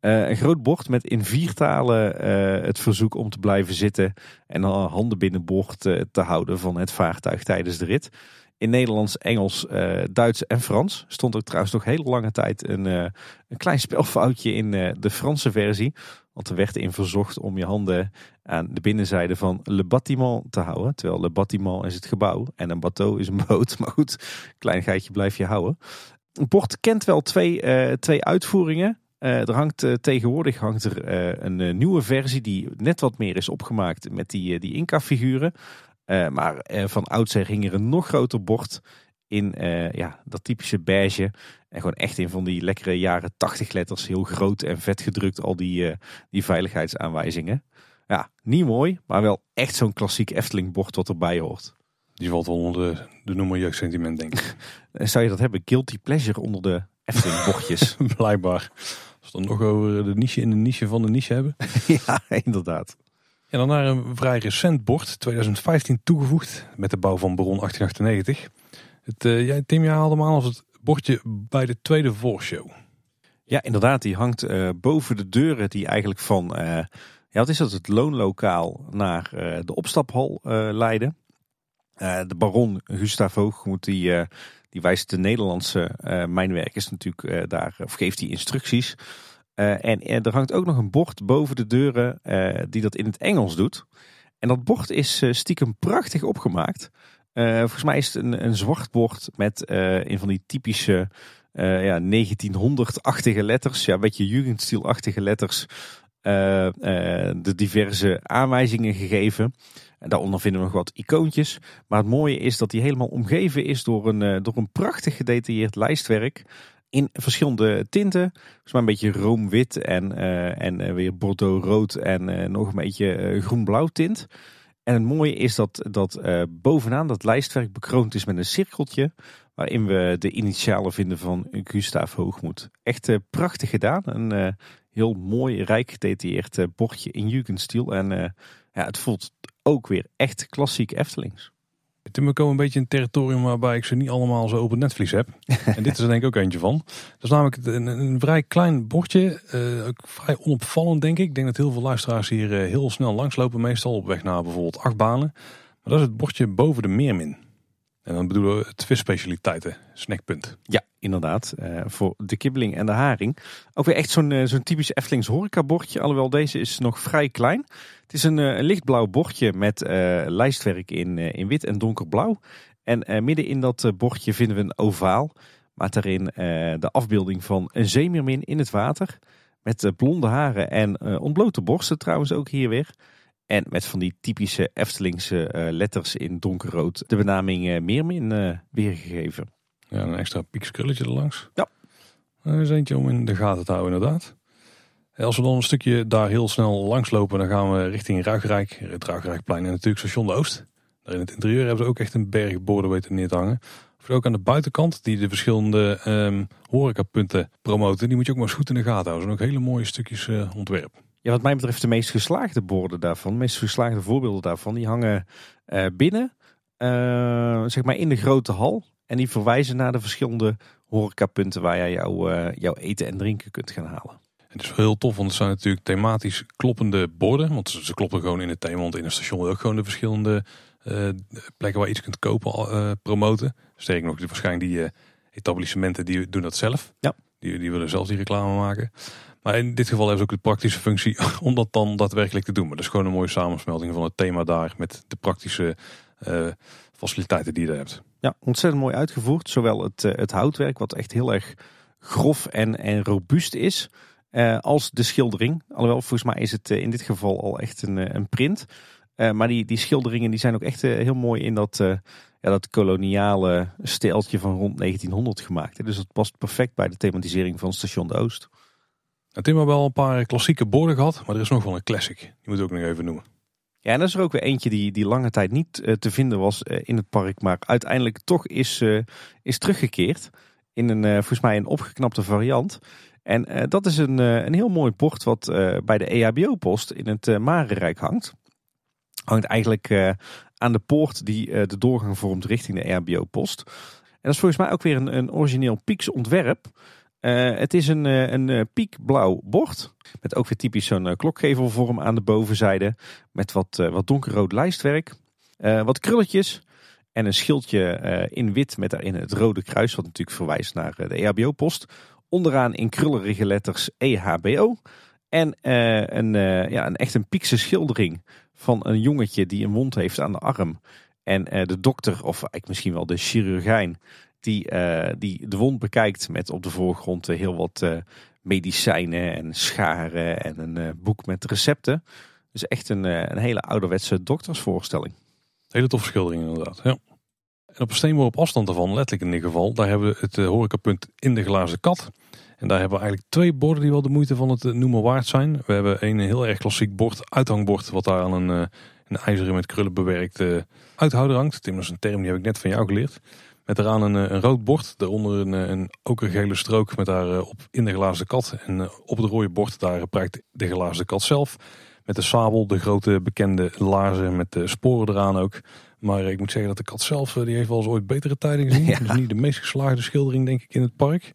B: Uh, een groot bord met in vier talen uh, het verzoek om te blijven zitten en handen binnenboord uh, te houden van het vaartuig tijdens de rit. In Nederlands, Engels, Duits en Frans stond ook trouwens nog hele lange tijd een, een klein spelfoutje in de Franse versie. Want er werd in verzocht om je handen aan de binnenzijde van le bâtiment te houden. Terwijl le bâtiment is het gebouw en een bateau is een boot. Maar goed, klein geitje blijf je houden. Het bord kent wel twee, twee uitvoeringen. Uh, er hangt, uh, tegenwoordig hangt er uh, een nieuwe versie die net wat meer is opgemaakt met die, die Inca-figuren. maar van oudsher hing er een nog groter bord in ja, dat typische beige. En gewoon echt in van die lekkere jaren 80 letters, heel groot en vet gedrukt, al die, die veiligheidsaanwijzingen. Ja, niet mooi, maar wel echt zo'n klassiek Efteling bord wat erbij hoort.
A: Die valt wel onder de, de noemer jeugdsentiment, denk ik.
B: Zou je dat hebben? Guilty pleasure onder de Efteling bochtjes?
A: Blijkbaar. Als we dan nog over de niche in de niche van de niche hebben.
B: ja, inderdaad.
A: En dan naar een vrij recent bord, 2015 toegevoegd met de bouw van Baron 1898. Het, uh, jij, Tim, jij haalde hem aan als het bordje bij de tweede voorshow.
B: Ja, inderdaad. Die hangt uh, boven de deuren die eigenlijk van, uh, ja, wat is dat, het loonlokaal naar de opstaphal leiden. de baron Gustav Hoogmoed die die wijst de Nederlandse uh, mijnwerkers natuurlijk uh, daar, of geeft die instructies. Uh, en, er hangt ook nog een bord boven de deuren die dat in het Engels doet. En dat bord is stiekem prachtig opgemaakt. volgens mij is het een, een zwart bord met een van die typische ja, 1900-achtige letters. Ja, een beetje Jugendstil-achtige letters. de diverse aanwijzingen gegeven. En daaronder vinden we nog wat icoontjes. Maar het mooie is dat die helemaal omgeven is door een, uh, door een prachtig gedetailleerd lijstwerk. In verschillende tinten. Maar een beetje roomwit en, uh, en uh, weer bordeaux-rood en nog een beetje groen-blauw tint. En het mooie is dat, dat bovenaan dat lijstwerk bekroond is met een cirkeltje. Waarin we de initialen vinden van Gustav Hoogmoed. Echt prachtig gedaan. Een heel mooi, rijk gedetailleerd bordje in Jugendstil. En ja, het voelt ook weer echt klassiek Eftelings.
A: Tim, we komen een beetje in een territorium waarbij ik ze niet allemaal zo op het netvlies heb. en dit is er denk ik ook eentje van. Dat is namelijk een, een vrij klein bordje. Uh, ook vrij onopvallend denk ik. Ik denk dat heel veel luisteraars hier uh, heel snel langslopen. Meestal op weg naar bijvoorbeeld acht banen. Maar dat is het bordje boven de meermin. En dan bedoelen we het visspecialiteiten, snackpunt.
B: Ja, inderdaad. Uh, voor de kibbeling en de haring. Ook weer echt zo'n zo'n typisch Eftelings horecabordje. Alhoewel deze is nog vrij klein. Het is een, een lichtblauw bordje met lijstwerk in, in wit en donkerblauw. En eh, midden in dat eh, bordje vinden we een ovaal. Met daarin eh, de afbeelding van een zeemeermin in het water. Met eh, blonde haren en eh, ontblote borsten trouwens ook hier weer. En met van die typische Eftelingse eh, letters in donkerrood de benaming eh, meermin eh, weergegeven.
A: Ja, een extra piekskrulletje erlangs.
B: Ja.
A: Er is eentje om in de gaten te houden inderdaad. En Als we dan een stukje daar heel snel langs lopen, dan gaan we richting Ruigrijk. Het Ruigrijkplein en natuurlijk station de Oost. Daar in het interieur hebben ze ook echt een berg borden weten neer te hangen. Of ook aan de buitenkant, die de verschillende ehm horecapunten promoten. Die moet je ook maar eens goed in de gaten houden. Er zijn ook hele mooie stukjes ontwerp.
B: Ja, wat mij betreft de meest geslaagde borden daarvan, de meest geslaagde voorbeelden daarvan, die hangen eh, binnen, eh, zeg maar in de grote hal. En die verwijzen naar de verschillende horecapunten waar jij jouw, eh, jouw eten en drinken kunt gaan halen.
A: Het is wel heel tof, want het zijn natuurlijk thematisch kloppende borden. Want ze, kloppen gewoon in het thema, want in een station wil ook gewoon de verschillende plekken waar je iets kunt kopen promoten. Sterker nog, waarschijnlijk die etablissementen die doen dat zelf.
B: Ja.
A: Die, die willen zelf die reclame maken. Maar in dit geval heeft het ook de praktische functie om dat dan daadwerkelijk te doen. Maar dat is gewoon een mooie samensmelting van het thema daar met de praktische eh, faciliteiten die je daar hebt.
B: Ja, ontzettend mooi uitgevoerd. Zowel het, eh, het houtwerk, wat echt heel erg grof en, en robuust is, eh, als de schildering. Alhoewel, volgens mij is het in dit geval al echt een, een print. Maar die, die schilderingen die zijn ook echt heel mooi in dat, ja, dat koloniale stijltje van rond 1900 gemaakt. Dus dat past perfect bij de thematisering van Station de Oost.
A: Het Tim hebben wel een paar klassieke borden gehad, maar er is nog wel een classic. Die moet ik ook nog even noemen.
B: Ja, en er is er ook weer eentje die, die lange tijd niet eh, te vinden was eh, in het park, maar uiteindelijk toch is, eh, is teruggekeerd. In een, volgens mij een opgeknapte variant. En dat is een, een heel mooi bord wat bij de EHBO-post in het Marenrijk hangt. Hangt eigenlijk aan de poort die de doorgang vormt richting de EHBO-post. En dat is volgens mij ook weer een, een origineel Pieks ontwerp. Eh, het is een, eh, een eh, piekblauw bord. Met ook weer typisch zo'n klokgevelvorm aan de bovenzijde. Met wat, wat donkerrood lijstwerk. Wat krulletjes. En een schildje in wit met daarin het rode kruis. Wat natuurlijk verwijst naar de EHBO-post. Onderaan in krullerige letters EHBO. En een, ja, een echt een piekse schildering van een jongetje die een wond heeft aan de arm. En de dokter, of eigenlijk misschien wel de chirurgijn, die, eh, die de wond bekijkt met op de voorgrond eh, heel wat eh, medicijnen en scharen en een boek met recepten. Dus echt een, een hele ouderwetse doktersvoorstelling.
A: Hele toffe schildering inderdaad. Ja. En op een op afstand daarvan, letterlijk in ieder geval, daar hebben we het horecapunt in de glazen kat. En daar hebben we eigenlijk twee borden die wel de moeite van het noemen waard zijn. We hebben een heel erg klassiek bord, uithangbord, wat daar aan een, een ijzeren met krullen bewerkte uithouder hangt. Tim, is een term die heb ik net van jou geleerd. Met eraan een, eh, een rood bord, daaronder een, eh, een okergele strook met daarop in de glazen kat. En eh, op het rode bord daar prijkt de glazen kat zelf. Met de sabel, de grote bekende laarzen met de sporen eraan ook. Maar ik moet zeggen dat de kat zelf, eh, die heeft wel eens ooit betere tijden gezien.
B: Ja.
A: Dus niet de meest geslaagde schildering denk ik in het park.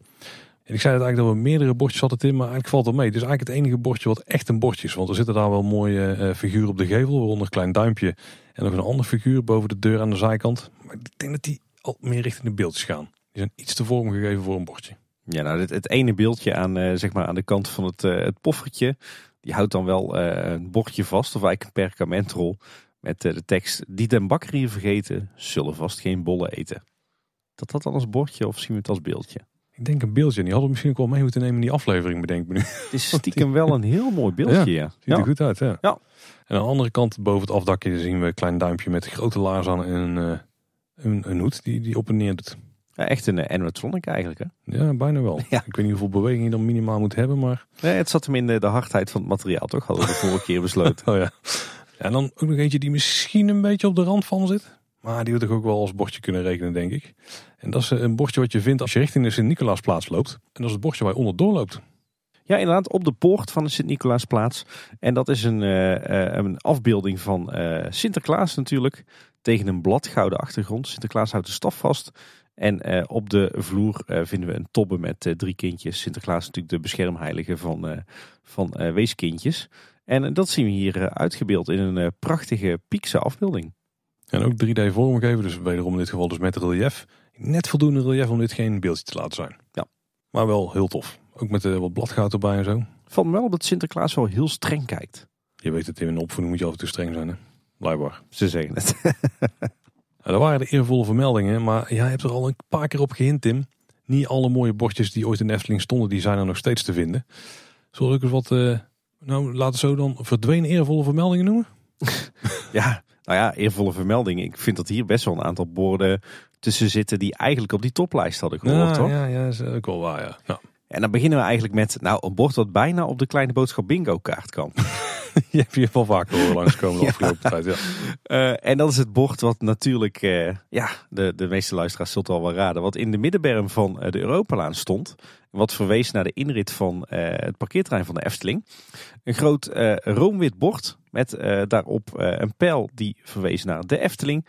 A: En ik zei het eigenlijk dat we meerdere bordjes hadden in, maar eigenlijk valt het mee. Het is eigenlijk het enige bordje wat echt een bordje is. Want er zitten daar wel mooie eh, figuren op de gevel, waaronder een klein duimpje. En nog een ander figuur boven de deur aan de zijkant. Maar ik denk dat die al meer richting de beeldjes gaan. Die zijn iets te vormgegeven voor een bordje.
B: Ja, nou, het, het ene beeldje aan, eh, zeg maar aan de kant van het, eh, het poffertje, die houdt dan wel eh, een bordje vast, of eigenlijk een perkamentrol, met de tekst, die den bakker hier vergeten, zullen vast geen bollen eten. Dat dat dan als bordje of zien we het als beeldje?
A: Ik denk een beeldje. Die hadden we misschien ook wel mee moeten nemen in die aflevering, bedenk me nu.
B: Het is stiekem wel een heel mooi beeldje, ja.
A: Ziet
B: Ja.
A: er goed uit, ja.
B: Ja.
A: En aan de andere kant, boven het afdakje, zien we een klein duimpje met grote laars aan en een, een, een hoed die, die op en neer doet.
B: Ja, echt een eh, animatronic eigenlijk, hè?
A: Ja, bijna wel.
B: Ja.
A: Ik weet niet hoeveel beweging je dan minimaal moet hebben, maar...
B: Nee, het zat hem in de, de hardheid van het materiaal, toch? Hadden we de vorige keer besloten.
A: Oh ja. En dan ook nog eentje die misschien een beetje op de rand van zit. Maar die we toch ook wel als bordje kunnen rekenen, denk ik. En dat is eh, een bordje wat je vindt als je richting de Sint-Nicolaasplaats loopt. En dat is het bordje waar je onderdoor loopt.
B: Ja, inderdaad, op de poort van de Sint-Nicolaasplaats. En dat is een, eh, eh, een afbeelding van eh, Sinterklaas natuurlijk. Tegen een bladgouden achtergrond. Sinterklaas houdt de staf vast. En eh, op de vloer eh, vinden we een tobbe met eh, drie kindjes. Sinterklaas is natuurlijk de beschermheilige van, van weeskindjes. En dat zien we hier uitgebeeld in een prachtige piekse afbeelding.
A: En ook 3D vormgegeven, dus wederom in dit geval dus met relief. Net voldoende relief om dit geen beeldje te laten zijn.
B: Ja.
A: Maar wel heel tof. Ook met wat bladgoud erbij en zo.
B: Valt me wel dat Sinterklaas wel heel streng kijkt.
A: Je weet het, in een opvoeding moet je af en toe streng zijn, hè? Blijkbaar.
B: Ze zeggen het.
A: dat waren de eervolle vermeldingen, maar jij hebt er al een paar keer op gehint, Tim. Niet alle mooie bordjes die ooit in de Efteling stonden, die zijn er nog steeds te vinden. Zal ik eens wat, uh, nou laten zo dan verdwenen eervolle vermeldingen noemen?
B: ja, nou ja, eervolle vermeldingen. Ik vind dat hier best wel een aantal borden tussen zitten die eigenlijk op die toplijst hadden gehoord,
A: ja,
B: hoor.
A: Ja, ja, dat is ook wel waar, ja. ja.
B: En dan beginnen we eigenlijk met nou, een bord wat bijna op de kleine boodschap bingo kaart kan.
A: je hebt je wel vaker horen langskomen de afgelopen tijd. Ja.
B: Uh, en dat is het bord wat natuurlijk, uh, ja, de, de meeste luisteraars zullen het al wel raden, wat in de middenberm van uh, de Europalaan stond. Wat verwees naar de inrit van het parkeerterrein van de Efteling. Een groot roomwit bord met daarop een pijl die verwees naar de Efteling.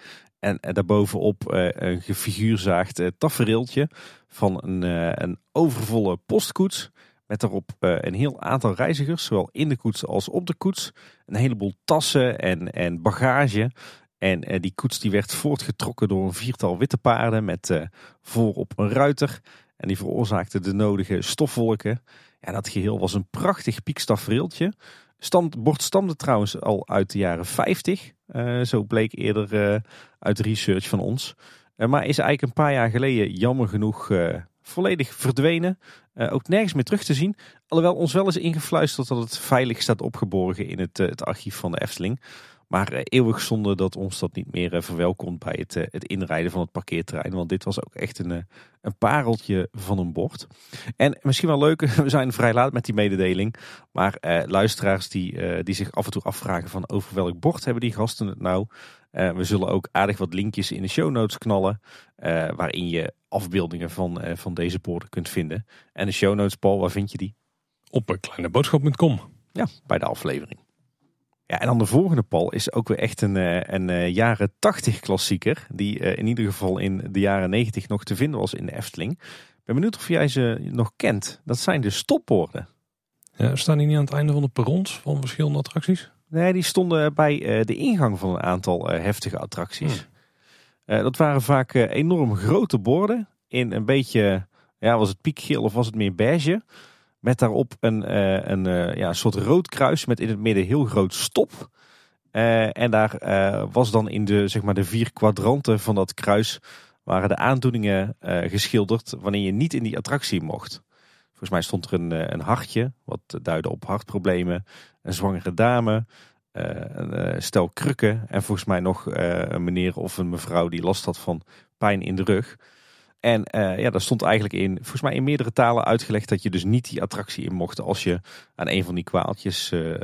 B: En daarbovenop een gefiguurzaagd tafereeltje van een, een overvolle postkoets. Met daarop een heel aantal reizigers, zowel in de koets als op de koets. Een heleboel tassen en, en bagage. En die koets die werd voortgetrokken door een viertal witte paarden met voorop een ruiter. En die veroorzaakte de nodige stofwolken. Ja, dat geheel was een prachtig piekstafereeltje. Het bord stamde trouwens al uit de jaren 50. Uh, zo bleek eerder uh, uit research van ons. maar is eigenlijk een paar jaar geleden jammer genoeg volledig verdwenen. Ook nergens meer terug te zien. Alhoewel ons wel eens ingefluisterd dat het veilig staat opgeborgen in het, het archief van de Efteling. Maar uh, eeuwig zonde dat ons dat niet meer verwelkomt bij het, het inrijden van het parkeerterrein. Want dit was ook echt een, een pareltje van een bord. En misschien wel leuk, we zijn vrij laat met die mededeling. Maar luisteraars die, die zich af en toe afvragen van over welk bord hebben die gasten het nou. we zullen ook aardig wat linkjes in de show notes knallen. waarin je afbeeldingen van, van deze borden kunt vinden. En de show notes, Paul, waar vind je die?
A: Op kleineboodschap.com.
B: Ja, bij de aflevering. Ja, en dan de volgende, Paul, is ook weer echt een, een, een jaren 80 klassieker. Die uh, in ieder geval in de jaren 90 nog te vinden was in de Efteling. Ik ben benieuwd of jij ze nog kent. Dat zijn de stopborden.
A: Ja, staan die niet aan het einde van de perrons van verschillende attracties?
B: Nee, die stonden bij de ingang van een aantal heftige attracties. Hmm. Dat waren vaak enorm grote borden in een beetje, ja, was het piekgeel of was het meer beige? Met daarop een, uh, een ja, soort rood kruis met in het midden heel groot stop. en daar was dan in de, zeg maar, de vier kwadranten van dat kruis waren de aandoeningen geschilderd wanneer je niet in die attractie mocht. Volgens mij stond er een, een hartje, wat duidde op hartproblemen, een zwangere dame, een stel krukken en volgens mij nog een meneer of een mevrouw die last had van pijn in de rug. En uh, ja, daar stond eigenlijk in, volgens mij in meerdere talen uitgelegd dat je dus niet die attractie in mocht als je aan een van die kwaaltjes uh,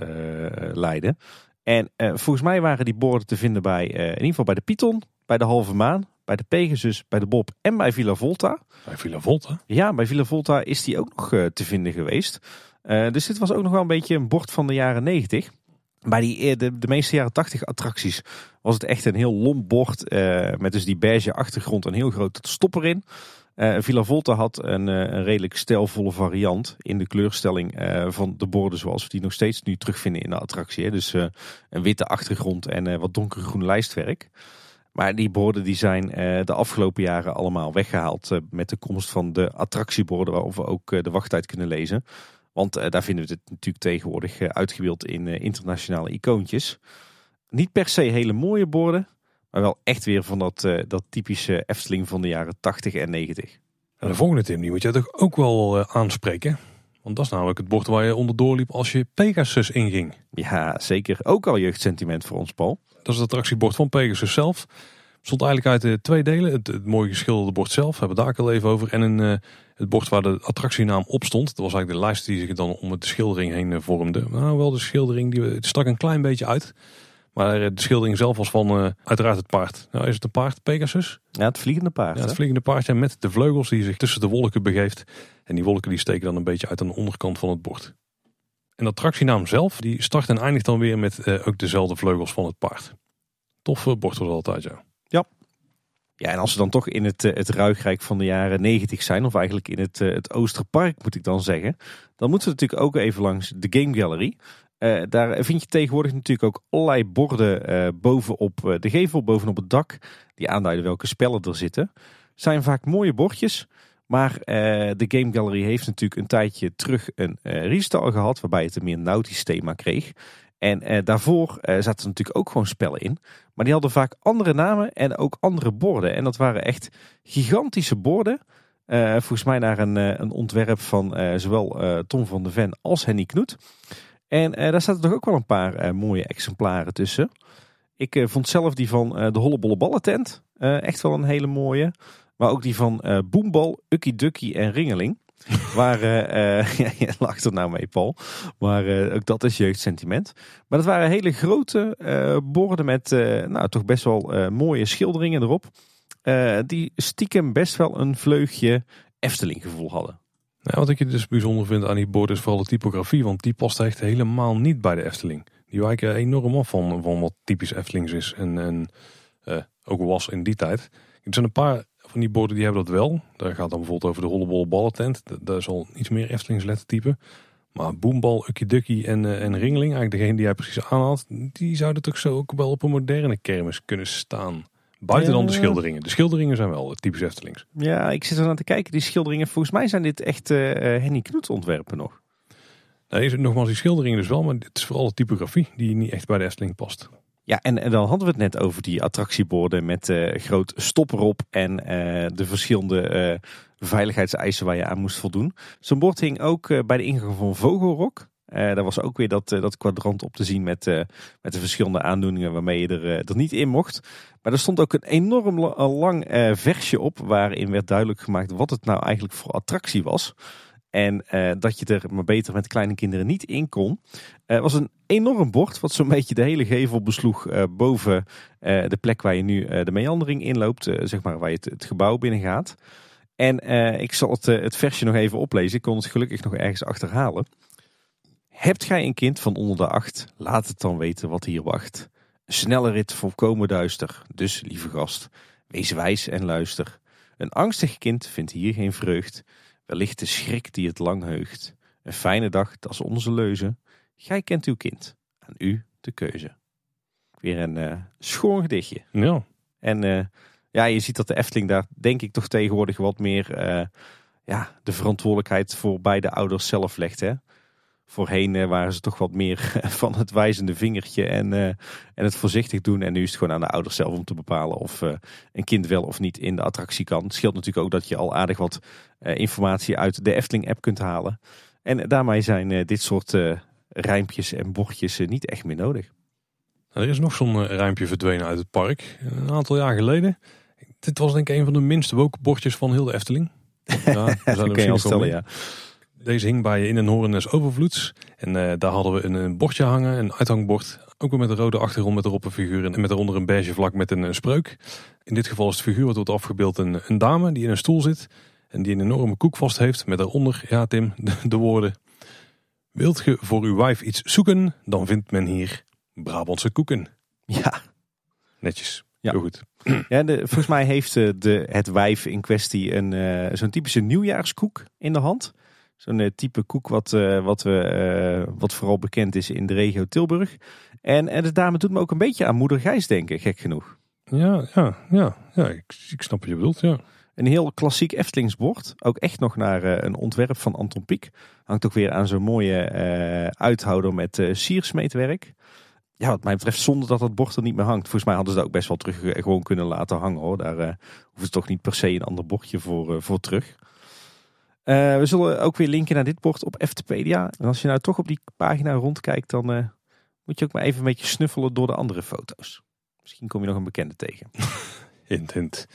B: leidde. En volgens mij waren die borden te vinden bij, in ieder geval bij de Python, bij de Halve Maan, bij de Pegasus, bij de Bob en bij Villa Volta.
A: Bij Villa Volta?
B: Ja, bij Villa Volta is die ook nog te vinden geweest. dus dit was ook nog wel een beetje een bord van de jaren 90. Bij die, eh, de, meeste jaren 80 attracties was het echt een heel lomp bord. Uh, met dus die beige achtergrond en heel groot stop erin. Uh, Villa Volta had een, een, redelijk stijlvolle variant in de kleurstelling van de borden zoals we die nog steeds nu terugvinden in de attractie. Hè. Dus een witte achtergrond en wat donkergroen lijstwerk. Maar die borden die zijn de afgelopen jaren allemaal weggehaald met de komst van de attractieborden waarop we ook de wachttijd kunnen lezen. Want uh, daar vinden we het natuurlijk tegenwoordig uh, uitgebeeld in uh, internationale icoontjes. Niet per se hele mooie borden, maar wel echt weer van dat, dat typische Efteling van de jaren 80 en 90.
A: En de volgende Tim, die moet jij toch ook wel aanspreken? Want dat is namelijk het bord waar je onderdoor liep als je Pegasus inging.
B: Ja, zeker. Ook al jeugdsentiment voor ons, Paul.
A: Dat is het attractiebord van Pegasus zelf. Bestond eigenlijk uit twee delen. Het, het mooi geschilderde bord zelf, hebben we daar al even over. En een het bord waar de attractienaam op stond. Dat was eigenlijk de lijst die zich dan om de schildering heen eh, vormde. Nou, wel de schildering, die, het stak een klein beetje uit. Maar eh, de schildering zelf was van uh, uiteraard het paard. Nou, is het een paard, Pegasus?
B: Ja, het vliegende paard.
A: Ja, het vliegende paardje met de vleugels die zich tussen de wolken begeeft. En die wolken die steken dan een beetje uit aan de onderkant van het bord. En de attractienaam zelf, die start en eindigt dan weer met uh, ook dezelfde vleugels van het paard. Toffe bord was altijd, ja.
B: Ja, en als we dan toch in het, eh, het ruigrijk van de jaren 90 zijn, of eigenlijk in het, eh, het Oosterpark moet ik dan zeggen, dan moeten we natuurlijk ook even langs de Game Gallery. Uh, daar vind je tegenwoordig natuurlijk ook allerlei borden uh, bovenop de gevel, bovenop het dak, die aanduiden welke spellen er zitten. Zijn vaak mooie bordjes, maar de Game Gallery heeft natuurlijk een tijdje terug een restyle gehad, waarbij het een meer nautisch thema kreeg. En daarvoor zaten natuurlijk ook gewoon spellen in. Maar die hadden vaak andere namen en ook andere borden. En dat waren echt gigantische borden. volgens mij naar een, een ontwerp van zowel Tom van der Ven als Henny Knoet. En daar zaten toch ook wel een paar mooie exemplaren tussen. Ik vond zelf die van de Hollebolle Ballentent echt wel een hele mooie. Maar ook die van Boembal, Ukkie Dukkie en Ringeling. Waar, uh, ja, je lacht er nou mee Paul. Maar uh, ook dat is jeugdsentiment. Maar dat waren hele grote borden met nou, toch best wel mooie schilderingen erop. die stiekem best wel een vleugje Efteling gevoel hadden.
A: Nou, wat ik dus bijzonder vind aan die borden is vooral de typografie. Want die past echt helemaal niet bij de Efteling. Die wijken enorm af van, van wat typisch Eftelings is. En, en ook was in die tijd. Er zijn een paar van die borden die hebben dat wel. Daar gaat dan bijvoorbeeld over de hollebolle ballentent. Daar is al iets meer Eftelings. Maar Boombal, Ukkie Dukkie en, uh, en Ringling, eigenlijk degene die jij precies aanhaalt, die zouden toch zo ook wel op een moderne kermis kunnen staan. Buiten dan de schilderingen. De schilderingen zijn wel typisch Eftelings.
B: Ja, ik zit er aan te kijken. Die schilderingen, volgens mij zijn dit echt uh, Henny Knoet ontwerpen nog.
A: Nee, nogmaals, die schilderingen dus wel, maar het is vooral de typografie die niet echt bij de Efteling past.
B: Ja, en, dan hadden we het net over die attractieborden met uh, groot stop erop en uh, de verschillende uh, veiligheidseisen waar je aan moest voldoen. Zo'n bord hing ook bij de ingang van Vogelrok. daar was ook weer dat, dat kwadrant op te zien met, met de verschillende aandoeningen waarmee je er, er niet in mocht. Maar er stond ook een enorm lang versje op waarin werd duidelijk gemaakt wat het nou eigenlijk voor attractie was. En uh, dat je er maar beter met kleine kinderen niet in kon. Het uh, was een enorm bord wat zo'n beetje de hele gevel besloeg uh, boven de plek waar je nu de meandering inloopt. zeg maar waar je het, het gebouw binnen gaat. En ik zal het, het versje nog even oplezen. Ik kon het gelukkig nog ergens achterhalen. Hebt gij een kind van onder de acht, laat het dan weten wat hier wacht. Een snelle rit volkomen duister, dus lieve gast, wees wijs en luister. Een angstig kind vindt hier geen vreugd. Wellicht de schrik die het lang heugt. Een fijne dag, dat is onze leuze. Gij kent uw kind. Aan u de keuze. Weer een uh, schoon gedichtje.
A: Ja.
B: En uh, ja, je ziet dat de Efteling daar denk ik toch tegenwoordig wat meer uh, ja, de verantwoordelijkheid voor beide ouders zelf legt. Hè? Voorheen waren ze toch wat meer van het wijzende vingertje en, en het voorzichtig doen. En nu is het gewoon aan de ouders zelf om te bepalen of een kind wel of niet in de attractie kan. Het scheelt natuurlijk ook dat je al aardig wat informatie uit de Efteling app kunt halen. En daarmee zijn dit soort rijmpjes en bordjes niet echt meer nodig.
A: Er is nog zo'n rijmpje verdwenen uit het park. Een aantal jaar geleden. Dit was denk ik een van de minste bordjes van heel de Efteling.
B: Ja, dat kan je al stellen, ja.
A: Deze hing bij In een Horenes Overvloeds. En uh, daar hadden we een, een, bordje hangen, een uithangbord. Ook weer met een rode achtergrond met erop een figuur. En met eronder een beige vlak met een, een spreuk. In dit geval is het figuur wat wordt afgebeeld een, een, dame die in een stoel zit. En die een enorme koek vast heeft. Met daaronder, ja Tim, de, de woorden. Wilt ge voor uw wijf iets zoeken, dan vindt men hier Brabantse koeken.
B: Ja.
A: Netjes. Ja. Heel goed.
B: Ja, de, volgens mij heeft eh, de, het wijf in kwestie een, uh, zo'n typische nieuwjaarskoek in de hand. Zo'n uh, type koek wat, uh, wat, we, wat vooral bekend is in de regio Tilburg. En, en de dame doet me ook een beetje aan moeder Gijs denken, gek genoeg.
A: Ja, ja, ja, ja ik, ik snap wat je bedoelt, ja.
B: Een heel klassiek Eftelingsbord. Ook echt nog naar uh, een ontwerp van Anton Pieck. Hangt ook weer aan zo'n mooie uithouder met siersmeetwerk. Ja, wat mij betreft zonder dat het bord er niet meer hangt. Volgens mij hadden ze dat ook best wel terug gewoon kunnen laten hangen hoor. Daar hoeft het toch niet per se een ander bordje voor, voor terug. We zullen ook weer linken naar dit bord op Eftepedia. En als je nou toch op die pagina rondkijkt, dan moet je ook maar even een beetje snuffelen door de andere foto's. Misschien kom je nog een bekende tegen.
A: hint, hint.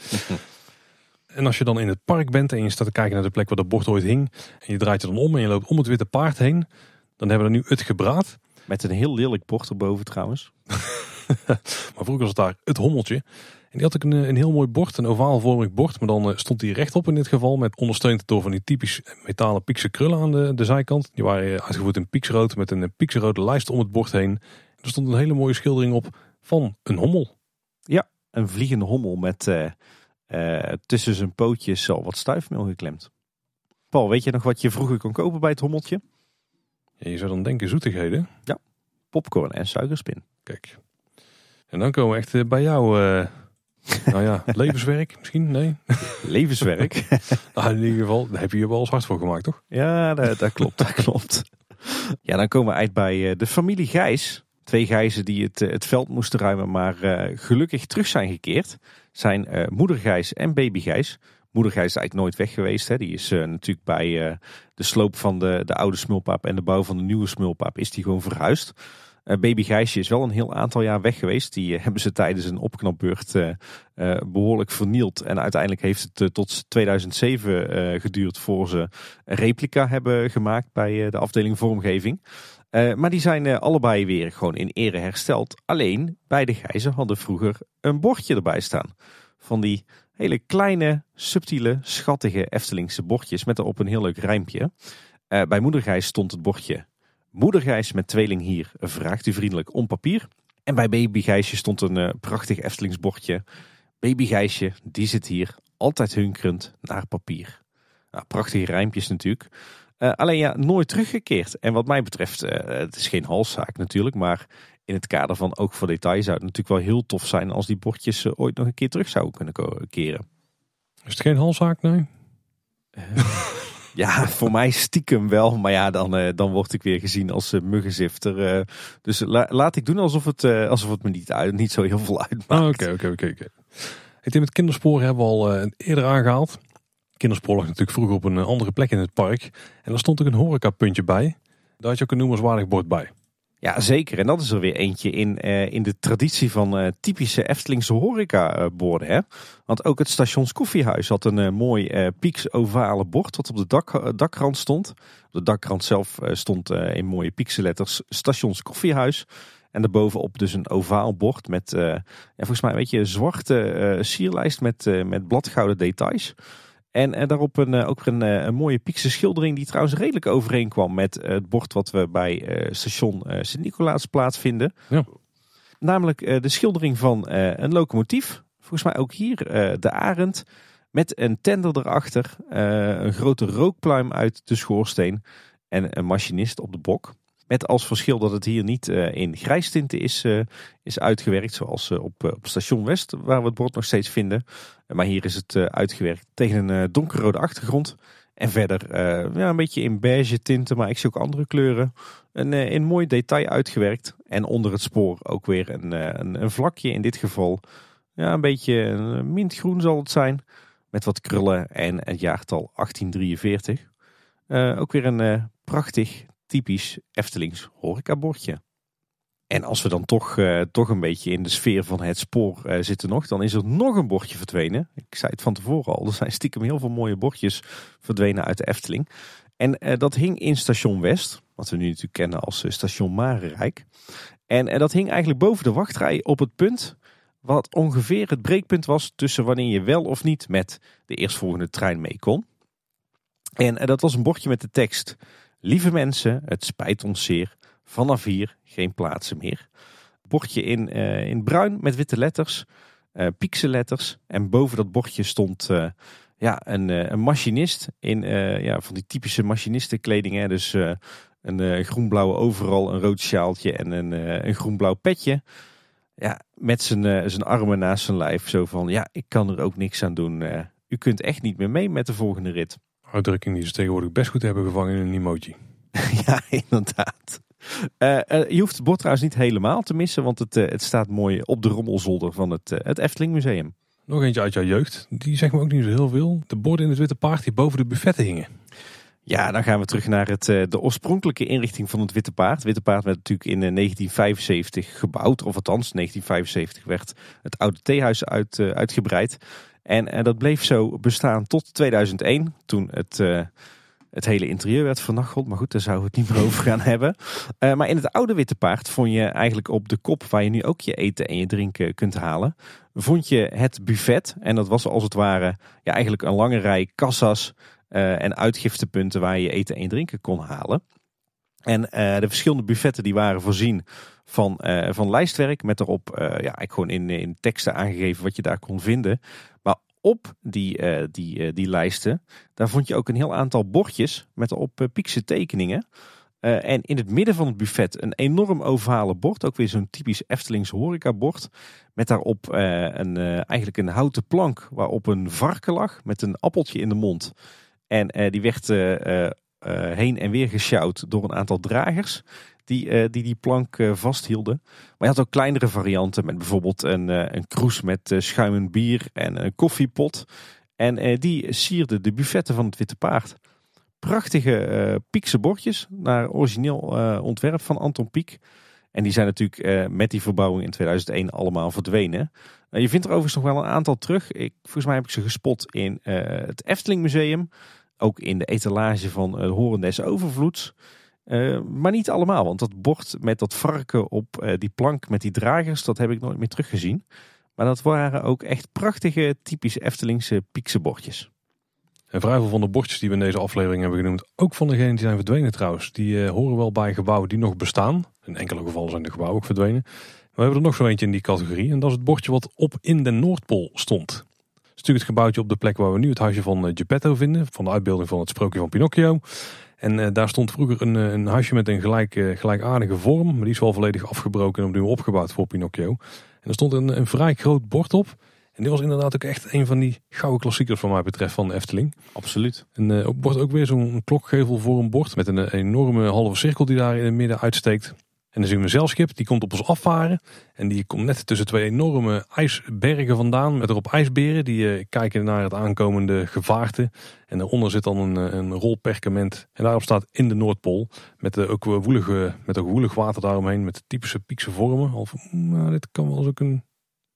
A: En als je dan in het park bent en je staat te kijken naar de plek waar de bord ooit hing. En je draait je dan om en je loopt om het witte paard heen. Dan hebben we nu het gebraad.
B: Met een heel lelijk bord erboven trouwens.
A: maar vroeger was het daar het hommeltje. En die had ik een, een heel mooi bord, een ovaalvormig bord. Maar dan eh, stond die rechtop in dit geval. Met ondersteund door van die typisch metalen piekse krullen aan de, de zijkant. Die waren eh, uitgevoerd in pieksrood met een pieksrode lijst om het bord heen. Er stond een hele mooie schildering op van een hommel.
B: Ja, een vliegende hommel met... Uh uh, tussen zijn pootjes al wat stuifmeel geklemd. Paul, weet je nog wat je vroeger kon kopen bij het hommeltje?
A: Ja, je zou dan denken zoetigheden.
B: Ja, popcorn en suikerspin.
A: Kijk. En dan komen we echt eh, bij jou, uh, nou ja, levenswerk misschien? Nee?
B: Levenswerk?
A: nou, in ieder geval, daar heb je je wel eens hard voor gemaakt, toch?
B: Ja, dat, dat klopt, dat klopt. Ja, dan komen we uit bij de familie Gijs. Twee gijzen die het, het veld moesten ruimen, maar gelukkig terug zijn gekeerd. Zijn moeder Gijs en baby Gijs. Moeder Gijs is eigenlijk nooit weg geweest. Hè. Die is natuurlijk bij de sloop van de, de oude smulpaap en de bouw van de nieuwe smulpaap is die gewoon verhuisd. Uh, baby Gijsje is wel een heel aantal jaar weg geweest. Die uh, hebben ze tijdens een opknapbeurt uh, behoorlijk vernield. En uiteindelijk heeft het tot 2007 geduurd voor ze een replica hebben gemaakt bij de afdeling vormgeving. maar die zijn allebei weer gewoon in ere hersteld. Alleen beide Gijzen hadden vroeger een bordje erbij staan. Van die hele kleine, subtiele, schattige Eftelingse bordjes met erop een heel leuk rijmpje. bij moeder Gijs stond het bordje Moeder met tweeling hier vraagt u vriendelijk om papier. En bij baby Gijsje stond een uh, prachtig Eftelingsbordje. Baby Gijsje, die zit hier altijd hunkerend naar papier. Nou, prachtige rijmpjes natuurlijk. Uh, alleen ja, nooit teruggekeerd. En wat mij betreft, uh, het is geen halszaak natuurlijk, maar in het kader van ook voor detail zou het natuurlijk wel heel tof zijn als die bordjes ooit nog een keer terug zouden kunnen keren.
A: Is het geen halszaak, nee?
B: Ja, voor mij stiekem wel. Maar ja, dan, uh, dan word ik weer gezien als uh, muggenzifter. Uh, dus laat ik doen alsof het, alsof het me niet, uit, niet zo heel veel uitmaakt.
A: Oké, oké, oké. Het met kindersporen hebben we al eerder aangehaald. Kinderspoor lag natuurlijk vroeger op een andere plek in het park. En daar stond ook een horecapuntje bij. Daar had je ook een noemenswaardig bord bij.
B: Ja, zeker. En dat is er weer eentje in, uh, in de traditie van uh, typische Eftelingse horecaborden. Hè? Want ook het Stations Koffiehuis had een mooi pieks ovale bord wat op de dak, dakrand stond. Op de dakrand zelf stond in mooie piekse letters Stations Koffiehuis. En daarbovenop dus een ovaal bord met, ja, volgens mij weet je, zwarte sierlijst met, met bladgouden details. En, en daarop een, eh, ook een, eh, een mooie piekse schildering die trouwens redelijk overeenkwam met het bord wat we bij station Sint-Nicolaas plaatsvinden. Ja. Namelijk de schildering van een locomotief. Volgens mij ook hier de Arend. Met een tender erachter, een grote rookpluim uit de schoorsteen en een machinist op de bok. Met als verschil dat het hier niet uh, in grijstinten is, uh, is uitgewerkt, zoals uh, op, op station West, waar we het bord nog steeds vinden. maar hier is het uitgewerkt tegen een donkerrode achtergrond. En verder ja, een beetje in beige tinten, maar ik zie ook andere kleuren. Een, in mooi detail uitgewerkt. En onder het spoor ook weer een, een, een vlakje in dit geval. Ja, een beetje mintgroen zal het zijn. Met wat krullen en het jaartal 1843. ook weer een prachtig typisch Eftelings horecabordje. En als we dan toch, uh, toch een beetje in de sfeer van het spoor uh, zitten nog, dan is er nog een bordje verdwenen. Ik zei het van tevoren al, er zijn stiekem heel veel mooie bordjes verdwenen uit de Efteling. En uh, dat hing in station West, wat we nu natuurlijk kennen als station Marenrijk. En dat hing eigenlijk boven de wachtrij op het punt wat ongeveer het breekpunt was tussen wanneer je wel of niet met de eerstvolgende trein mee kon. En dat was een bordje met de tekst Lieve mensen, het spijt ons zeer. Vanaf hier geen plaatsen meer. Bordje in, uh, in bruin met witte letters, uh, pixelletters. En boven dat bordje stond uh, ja, een, een machinist in ja, van die typische machinistenkleding. Hè. Dus een groenblauwe overal, een rood sjaaltje en een, een groenblauw petje. Ja, met zijn, zijn armen naast zijn lijf. Zo van, ja, ik kan er ook niks aan doen. u kunt echt niet meer mee met de volgende rit
A: uitdrukking die ze tegenwoordig best goed hebben gevangen in een emoji.
B: ja, inderdaad. Uh, uh, je hoeft het bord trouwens niet helemaal te missen, want het, uh, het staat mooi op de rommelzolder van het, het Efteling Museum.
A: Nog eentje uit jouw jeugd, die zegt me ook niet zo heel veel. De borden in het Witte Paard die boven de buffetten hingen.
B: Ja, dan gaan we terug naar het, de oorspronkelijke inrichting van het Witte Paard. Het Witte Paard werd natuurlijk in 1975 gebouwd, of althans 1975 werd het oude theehuis uit, uitgebreid. En, en dat bleef zo bestaan tot 2001, toen het, uh, het hele interieur werd vernacheld. Maar goed, daar zouden we het niet meer over gaan hebben. Uh, maar in het oude Witte Paard vond je eigenlijk op de kop, waar je nu ook je eten en je drinken kunt halen, vond je het buffet. En dat was als het ware ja, eigenlijk een lange rij kassas en uitgiftepunten waar je eten en drinken kon halen. En de verschillende buffetten die waren voorzien van, uh, van lijstwerk met erop uh, ja, eigenlijk gewoon in, in teksten aangegeven wat je daar kon vinden. Maar op die, uh, die, die lijsten, daar vond je ook een heel aantal bordjes met uh, piekse tekeningen. en in het midden van het buffet een enorm ovale bord, ook weer zo'n typisch Eftelings horecabord. Met daarop een, eigenlijk een houten plank waarop een varken lag met een appeltje in de mond. En die werd heen en weer gesjouwd door een aantal dragers die die, die plank vasthielden. Maar je had ook kleinere varianten met bijvoorbeeld een, een kroes met schuimend bier en een koffiepot. En die sierden de buffetten van het Witte Paard. Prachtige piekse bordjes naar origineel ontwerp van Anton Pieck. En die zijn natuurlijk met die verbouwing in 2001 allemaal verdwenen. Nou, je vindt er overigens nog wel een aantal terug. Ik, volgens mij heb ik ze gespot in uh, het Efteling Museum. Ook in de etalage van uh, Horen des Overvloeds. Uh, maar niet allemaal, want dat bord met dat varken op die plank met die dragers, dat heb ik nooit meer teruggezien. Maar dat waren ook echt prachtige, typische Eftelingse bordjes.
A: En vrij van de bordjes die we in deze aflevering hebben genoemd, ook van degenen die zijn verdwenen trouwens, die horen wel bij gebouwen die nog bestaan. In enkele gevallen zijn de gebouwen ook verdwenen. We hebben er nog zo eentje in die categorie. En dat is het bordje wat op in de Noordpool stond. Het is natuurlijk het gebouwtje op de plek waar we nu het huisje van eh, Geppetto vinden. Van de uitbeelding van het sprookje van Pinocchio. En uh, daar stond vroeger een, eh, een huisje met een gelijk, uh, gelijkaardige vorm. Maar die is wel volledig afgebroken en opnieuw opgebouwd voor Pinocchio. En er stond een, een vrij groot bord op. En dit was inderdaad ook echt een van die gouden klassiekers van mij betreft van de Efteling.
B: Absoluut.
A: En uh, wordt ook weer zo'n klokgevel voor een bord met een enorme halve cirkel die daar in het midden uitsteekt. En dan zien we een zeilschip, die komt op ons afvaren. En die komt net tussen twee enorme ijsbergen vandaan. Met erop ijsberen, die uh, kijken naar het aankomende gevaarte. En daaronder zit dan een, eh, een rol perkament. En daarop staat in de Noordpool. Met, ook, woelige, met woelig water daaromheen. Met typische piekse vormen. Of, nou, dit kan wel eens ook een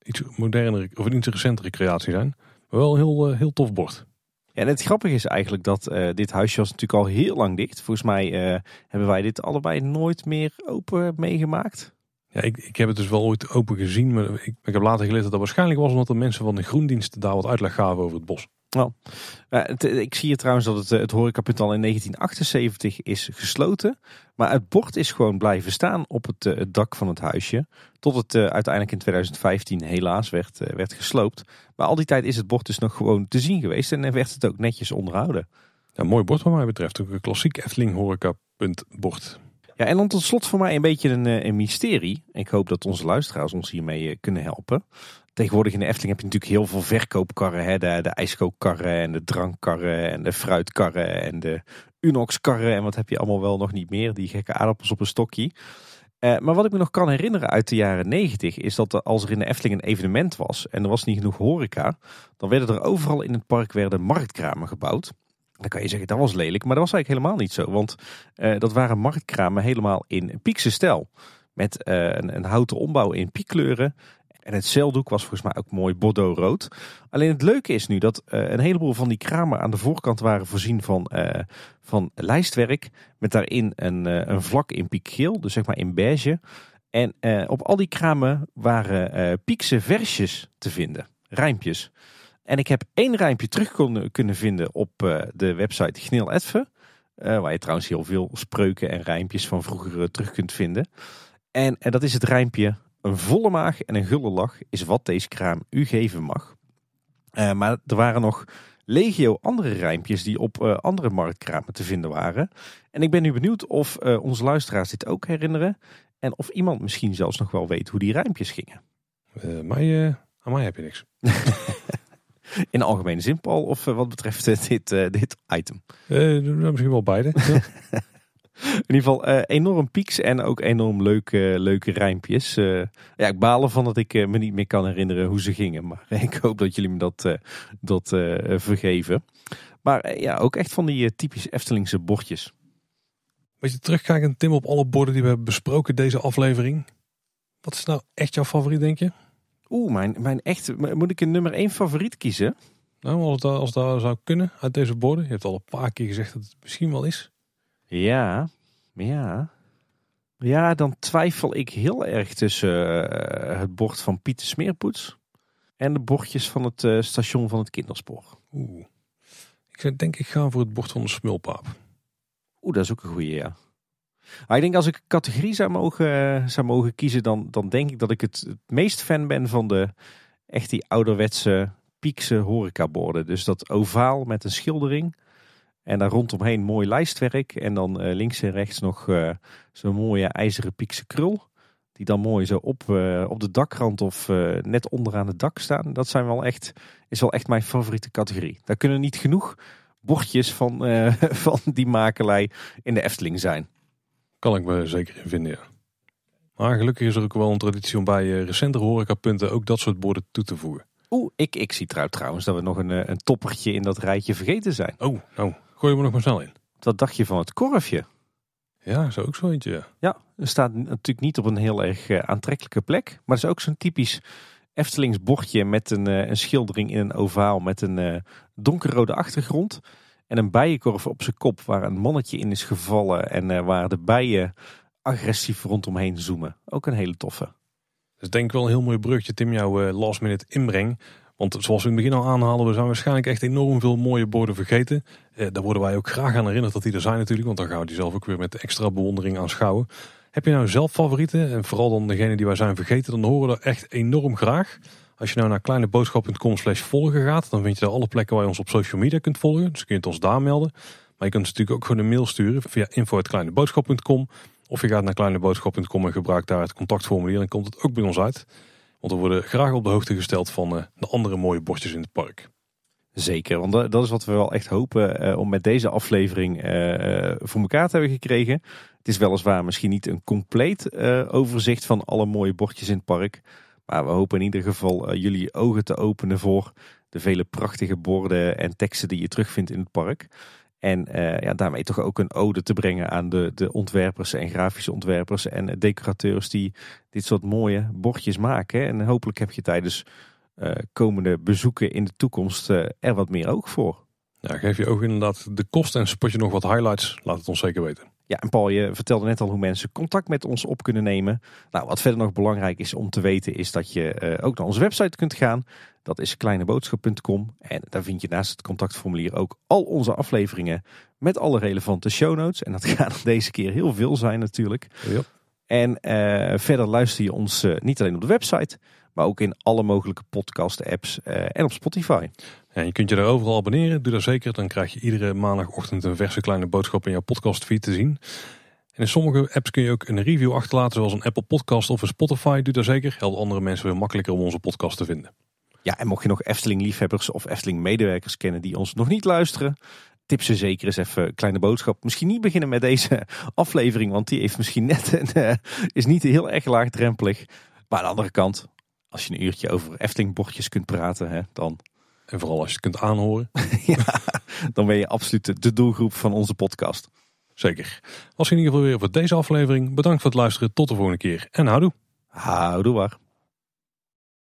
A: iets modernere of een iets recentere creatie zijn. Maar wel een heel, heel tof bord.
B: En het grappige is eigenlijk dat uh, dit huisje was natuurlijk al heel lang dicht. Volgens mij uh, hebben wij dit allebei nooit meer open meegemaakt.
A: Ja, ik, ik heb het dus wel ooit open gezien, maar ik, ik heb later geleerd dat dat waarschijnlijk was omdat de mensen van de groendienst daar wat uitleg gaven over het bos.
B: Nou, ik zie hier trouwens dat het, het horecapunt in 1978 is gesloten. Maar het bord is gewoon blijven staan op het, eh, dak van het huisje. Tot het uh, uiteindelijk in 2015 helaas werd, werd gesloopt. Maar al die tijd is het bord dus nog gewoon te zien geweest. En werd het ook netjes onderhouden.
A: Ja, mooi bord wat mij betreft. Ook een klassiek Efteling horecapunt bord.
B: En dan tot slot voor mij een beetje een, een mysterie. Ik hoop dat onze luisteraars ons hiermee kunnen helpen. Tegenwoordig in de Efteling heb je natuurlijk heel veel verkoopkarren. Hè? De, de ijskookkarren en de drankkarren en de fruitkarren en de Unox-karren. En wat heb je allemaal wel nog niet meer. Die gekke aardappels op een stokje. Uh, maar wat ik me nog kan herinneren uit de jaren 90 is dat als er in de Efteling een evenement was en er was niet genoeg horeca, dan werden er overal in het park werden marktkramen gebouwd. Dan kan je zeggen dat was lelijk, maar dat was eigenlijk helemaal niet zo. Want uh, dat waren marktkramen helemaal in piekse stijl. Met uh, een, een, houten ombouw in piekkleuren. En het zeildoek was volgens mij ook mooi bordeaux-rood. Alleen het leuke is nu dat uh, een heleboel van die kramen aan de voorkant waren voorzien van, van lijstwerk. Met daarin een, een vlak in piekgeel, dus zeg maar in beige. En op al die kramen waren piekse versjes te vinden, rijmpjes. En ik heb één rijmpje terug kon, kunnen vinden op de website Gneel Edve. waar je trouwens heel veel spreuken en rijmpjes van vroeger terug kunt vinden. En, en dat is het rijmpje een volle maag en een gulle lach is wat deze kraam u geven mag. Uh, maar er waren nog legio andere rijmpjes die op uh, andere marktkramen te vinden waren. En ik ben nu benieuwd of uh, onze luisteraars dit ook herinneren. En of iemand misschien zelfs nog wel weet hoe die rijmpjes gingen.
A: mij, aan mij heb je niks.
B: In algemene zin, Paul, of wat betreft dit, dit item?
A: misschien wel beide.
B: In ieder geval uh, enorm pieks en ook enorm leuke, leuke rijmpjes. Uh, ja, ik baal ervan dat ik uh, me niet meer kan herinneren hoe ze gingen. Maar ik hoop dat jullie me dat, dat vergeven. Maar ja, ook echt van die typisch Eftelingse bordjes.
A: Weet je, terugkijkend Tim op alle borden die we hebben besproken deze aflevering. Wat is nou echt jouw favoriet, denk je?
B: Oeh, mijn, mijn echt, moet ik een nummer één favoriet kiezen?
A: Nou, als dat, als dat zou kunnen uit deze borden. Je hebt al een paar keer gezegd dat het misschien wel is.
B: Ja, ja. Ja, dan twijfel ik heel erg tussen uh, het bord van Pieter Smeerpoets en de bordjes van het uh, station van het kinderspoor.
A: Oeh. Ik denk ik ga voor het bord van de smulpaap.
B: Oeh, dat is ook een goede, ja. Ik denk als ik een categorie zou mogen, zou mogen kiezen, dan, dan denk ik dat ik het, meest fan ben van de echt die ouderwetse piekse horecaborden. Dus dat ovaal met een schildering en daar rondomheen mooi lijstwerk. En dan uh, links en rechts nog uh, zo'n mooie ijzeren piekse krul. Die dan mooi zo op, op de dakrand of net onderaan het dak staan. Dat zijn wel echt, is wel echt mijn favoriete categorie. Daar kunnen niet genoeg bordjes van, van die makelij in de Efteling zijn.
A: Kan ik me zeker in vinden, ja. Maar gelukkig is er ook wel een traditie om bij uh, recentere horecapunten ook dat soort borden toe te voegen.
B: Oeh, ik, ik zie trouw, trouwens dat we nog een, eh, een toppertje in dat rijtje vergeten zijn.
A: Oh, nou, gooi we nog maar snel in.
B: Wat dacht je van het korfje?
A: Ja, zo ook zo eentje. Ja.
B: ja, er staat natuurlijk niet op een heel erg uh, aantrekkelijke plek. Maar het is ook zo'n typisch Eftelings bordje met een, een schildering in een ovaal met een donkerrode achtergrond. En een bijenkorf op zijn kop waar een mannetje in is gevallen en waar de bijen agressief rondomheen zoomen. Ook een hele toffe.
A: Dat is denk ik wel een heel mooi brugje, Tim, jouw last minute inbreng. Want zoals we in het begin al aanhalen, we zijn waarschijnlijk echt enorm veel mooie borden vergeten. Eh, daar worden wij ook graag aan herinnerd dat die er zijn natuurlijk. Want dan gaan we die zelf ook weer met extra bewondering aanschouwen. Heb je nou zelf favorieten? En vooral dan degene die wij zijn vergeten, dan horen we echt enorm graag. Als je nou naar kleineboodschap.com slash volgen gaat, dan vind je daar alle plekken waar je ons op social media kunt volgen. Dus kun je het ons daar melden. Maar je kunt natuurlijk ook gewoon een mail sturen via info.kleineboodschap.com. Of je gaat naar kleineboodschap.com en gebruikt daar het contactformulier. Dan komt het ook bij ons uit. Want we worden graag op de hoogte gesteld van uh, de andere mooie bordjes in het park.
B: Zeker, want dat is wat we wel echt hopen uh, om met deze aflevering voor elkaar te hebben gekregen. Het is weliswaar misschien niet een compleet overzicht van alle mooie bordjes in het park. Maar we hopen in ieder geval jullie ogen te openen voor de vele prachtige borden en teksten die je terugvindt in het park. En uh, ja, daarmee toch ook een ode te brengen aan de, de ontwerpers en grafische ontwerpers en decorateurs die dit soort mooie bordjes maken. En hopelijk heb je tijdens komende bezoeken in de toekomst er wat meer oog voor.
A: Geef je ook inderdaad de kost en spot je nog wat highlights, laat het ons zeker weten.
B: Ja, en Paul, je vertelde net al hoe mensen contact met ons op kunnen nemen. Nou, wat verder nog belangrijk is om te weten, is dat je ook naar onze website kunt gaan. Dat is kleineboodschap.com. En daar vind je naast het contactformulier ook al onze afleveringen met alle relevante show notes. En dat gaat deze keer heel veel zijn natuurlijk.
A: Ja.
B: En uh, verder luister je ons uh, niet alleen op de website, maar ook in alle mogelijke podcast apps uh, en op Spotify.
A: En je kunt je daar overal abonneren. Doe dat zeker. Dan krijg je iedere maandagochtend een verse kleine boodschap in jouw podcastfeed te zien. En in sommige apps kun je ook een review achterlaten, zoals een Apple Podcast of een Spotify. Doe dat zeker. Helpt andere mensen weer makkelijker om onze podcast te vinden.
B: Ja, en mocht je nog Efteling-liefhebbers of Efteling-medewerkers kennen die ons nog niet luisteren, tip ze zeker eens even een kleine boodschap. Misschien niet beginnen met deze aflevering, want die heeft misschien net een, uh, is niet heel erg laagdrempelig. Maar aan de andere kant, als je een uurtje over Efteling-bordjes kunt praten, hè, dan...
A: En vooral als je het kunt aanhoren.
B: ja, dan ben je absoluut de doelgroep van onze podcast.
A: Zeker. Was in ieder geval weer voor deze aflevering. Bedankt voor het luisteren. Tot de volgende keer. En houdoe.
B: Houdoe waar.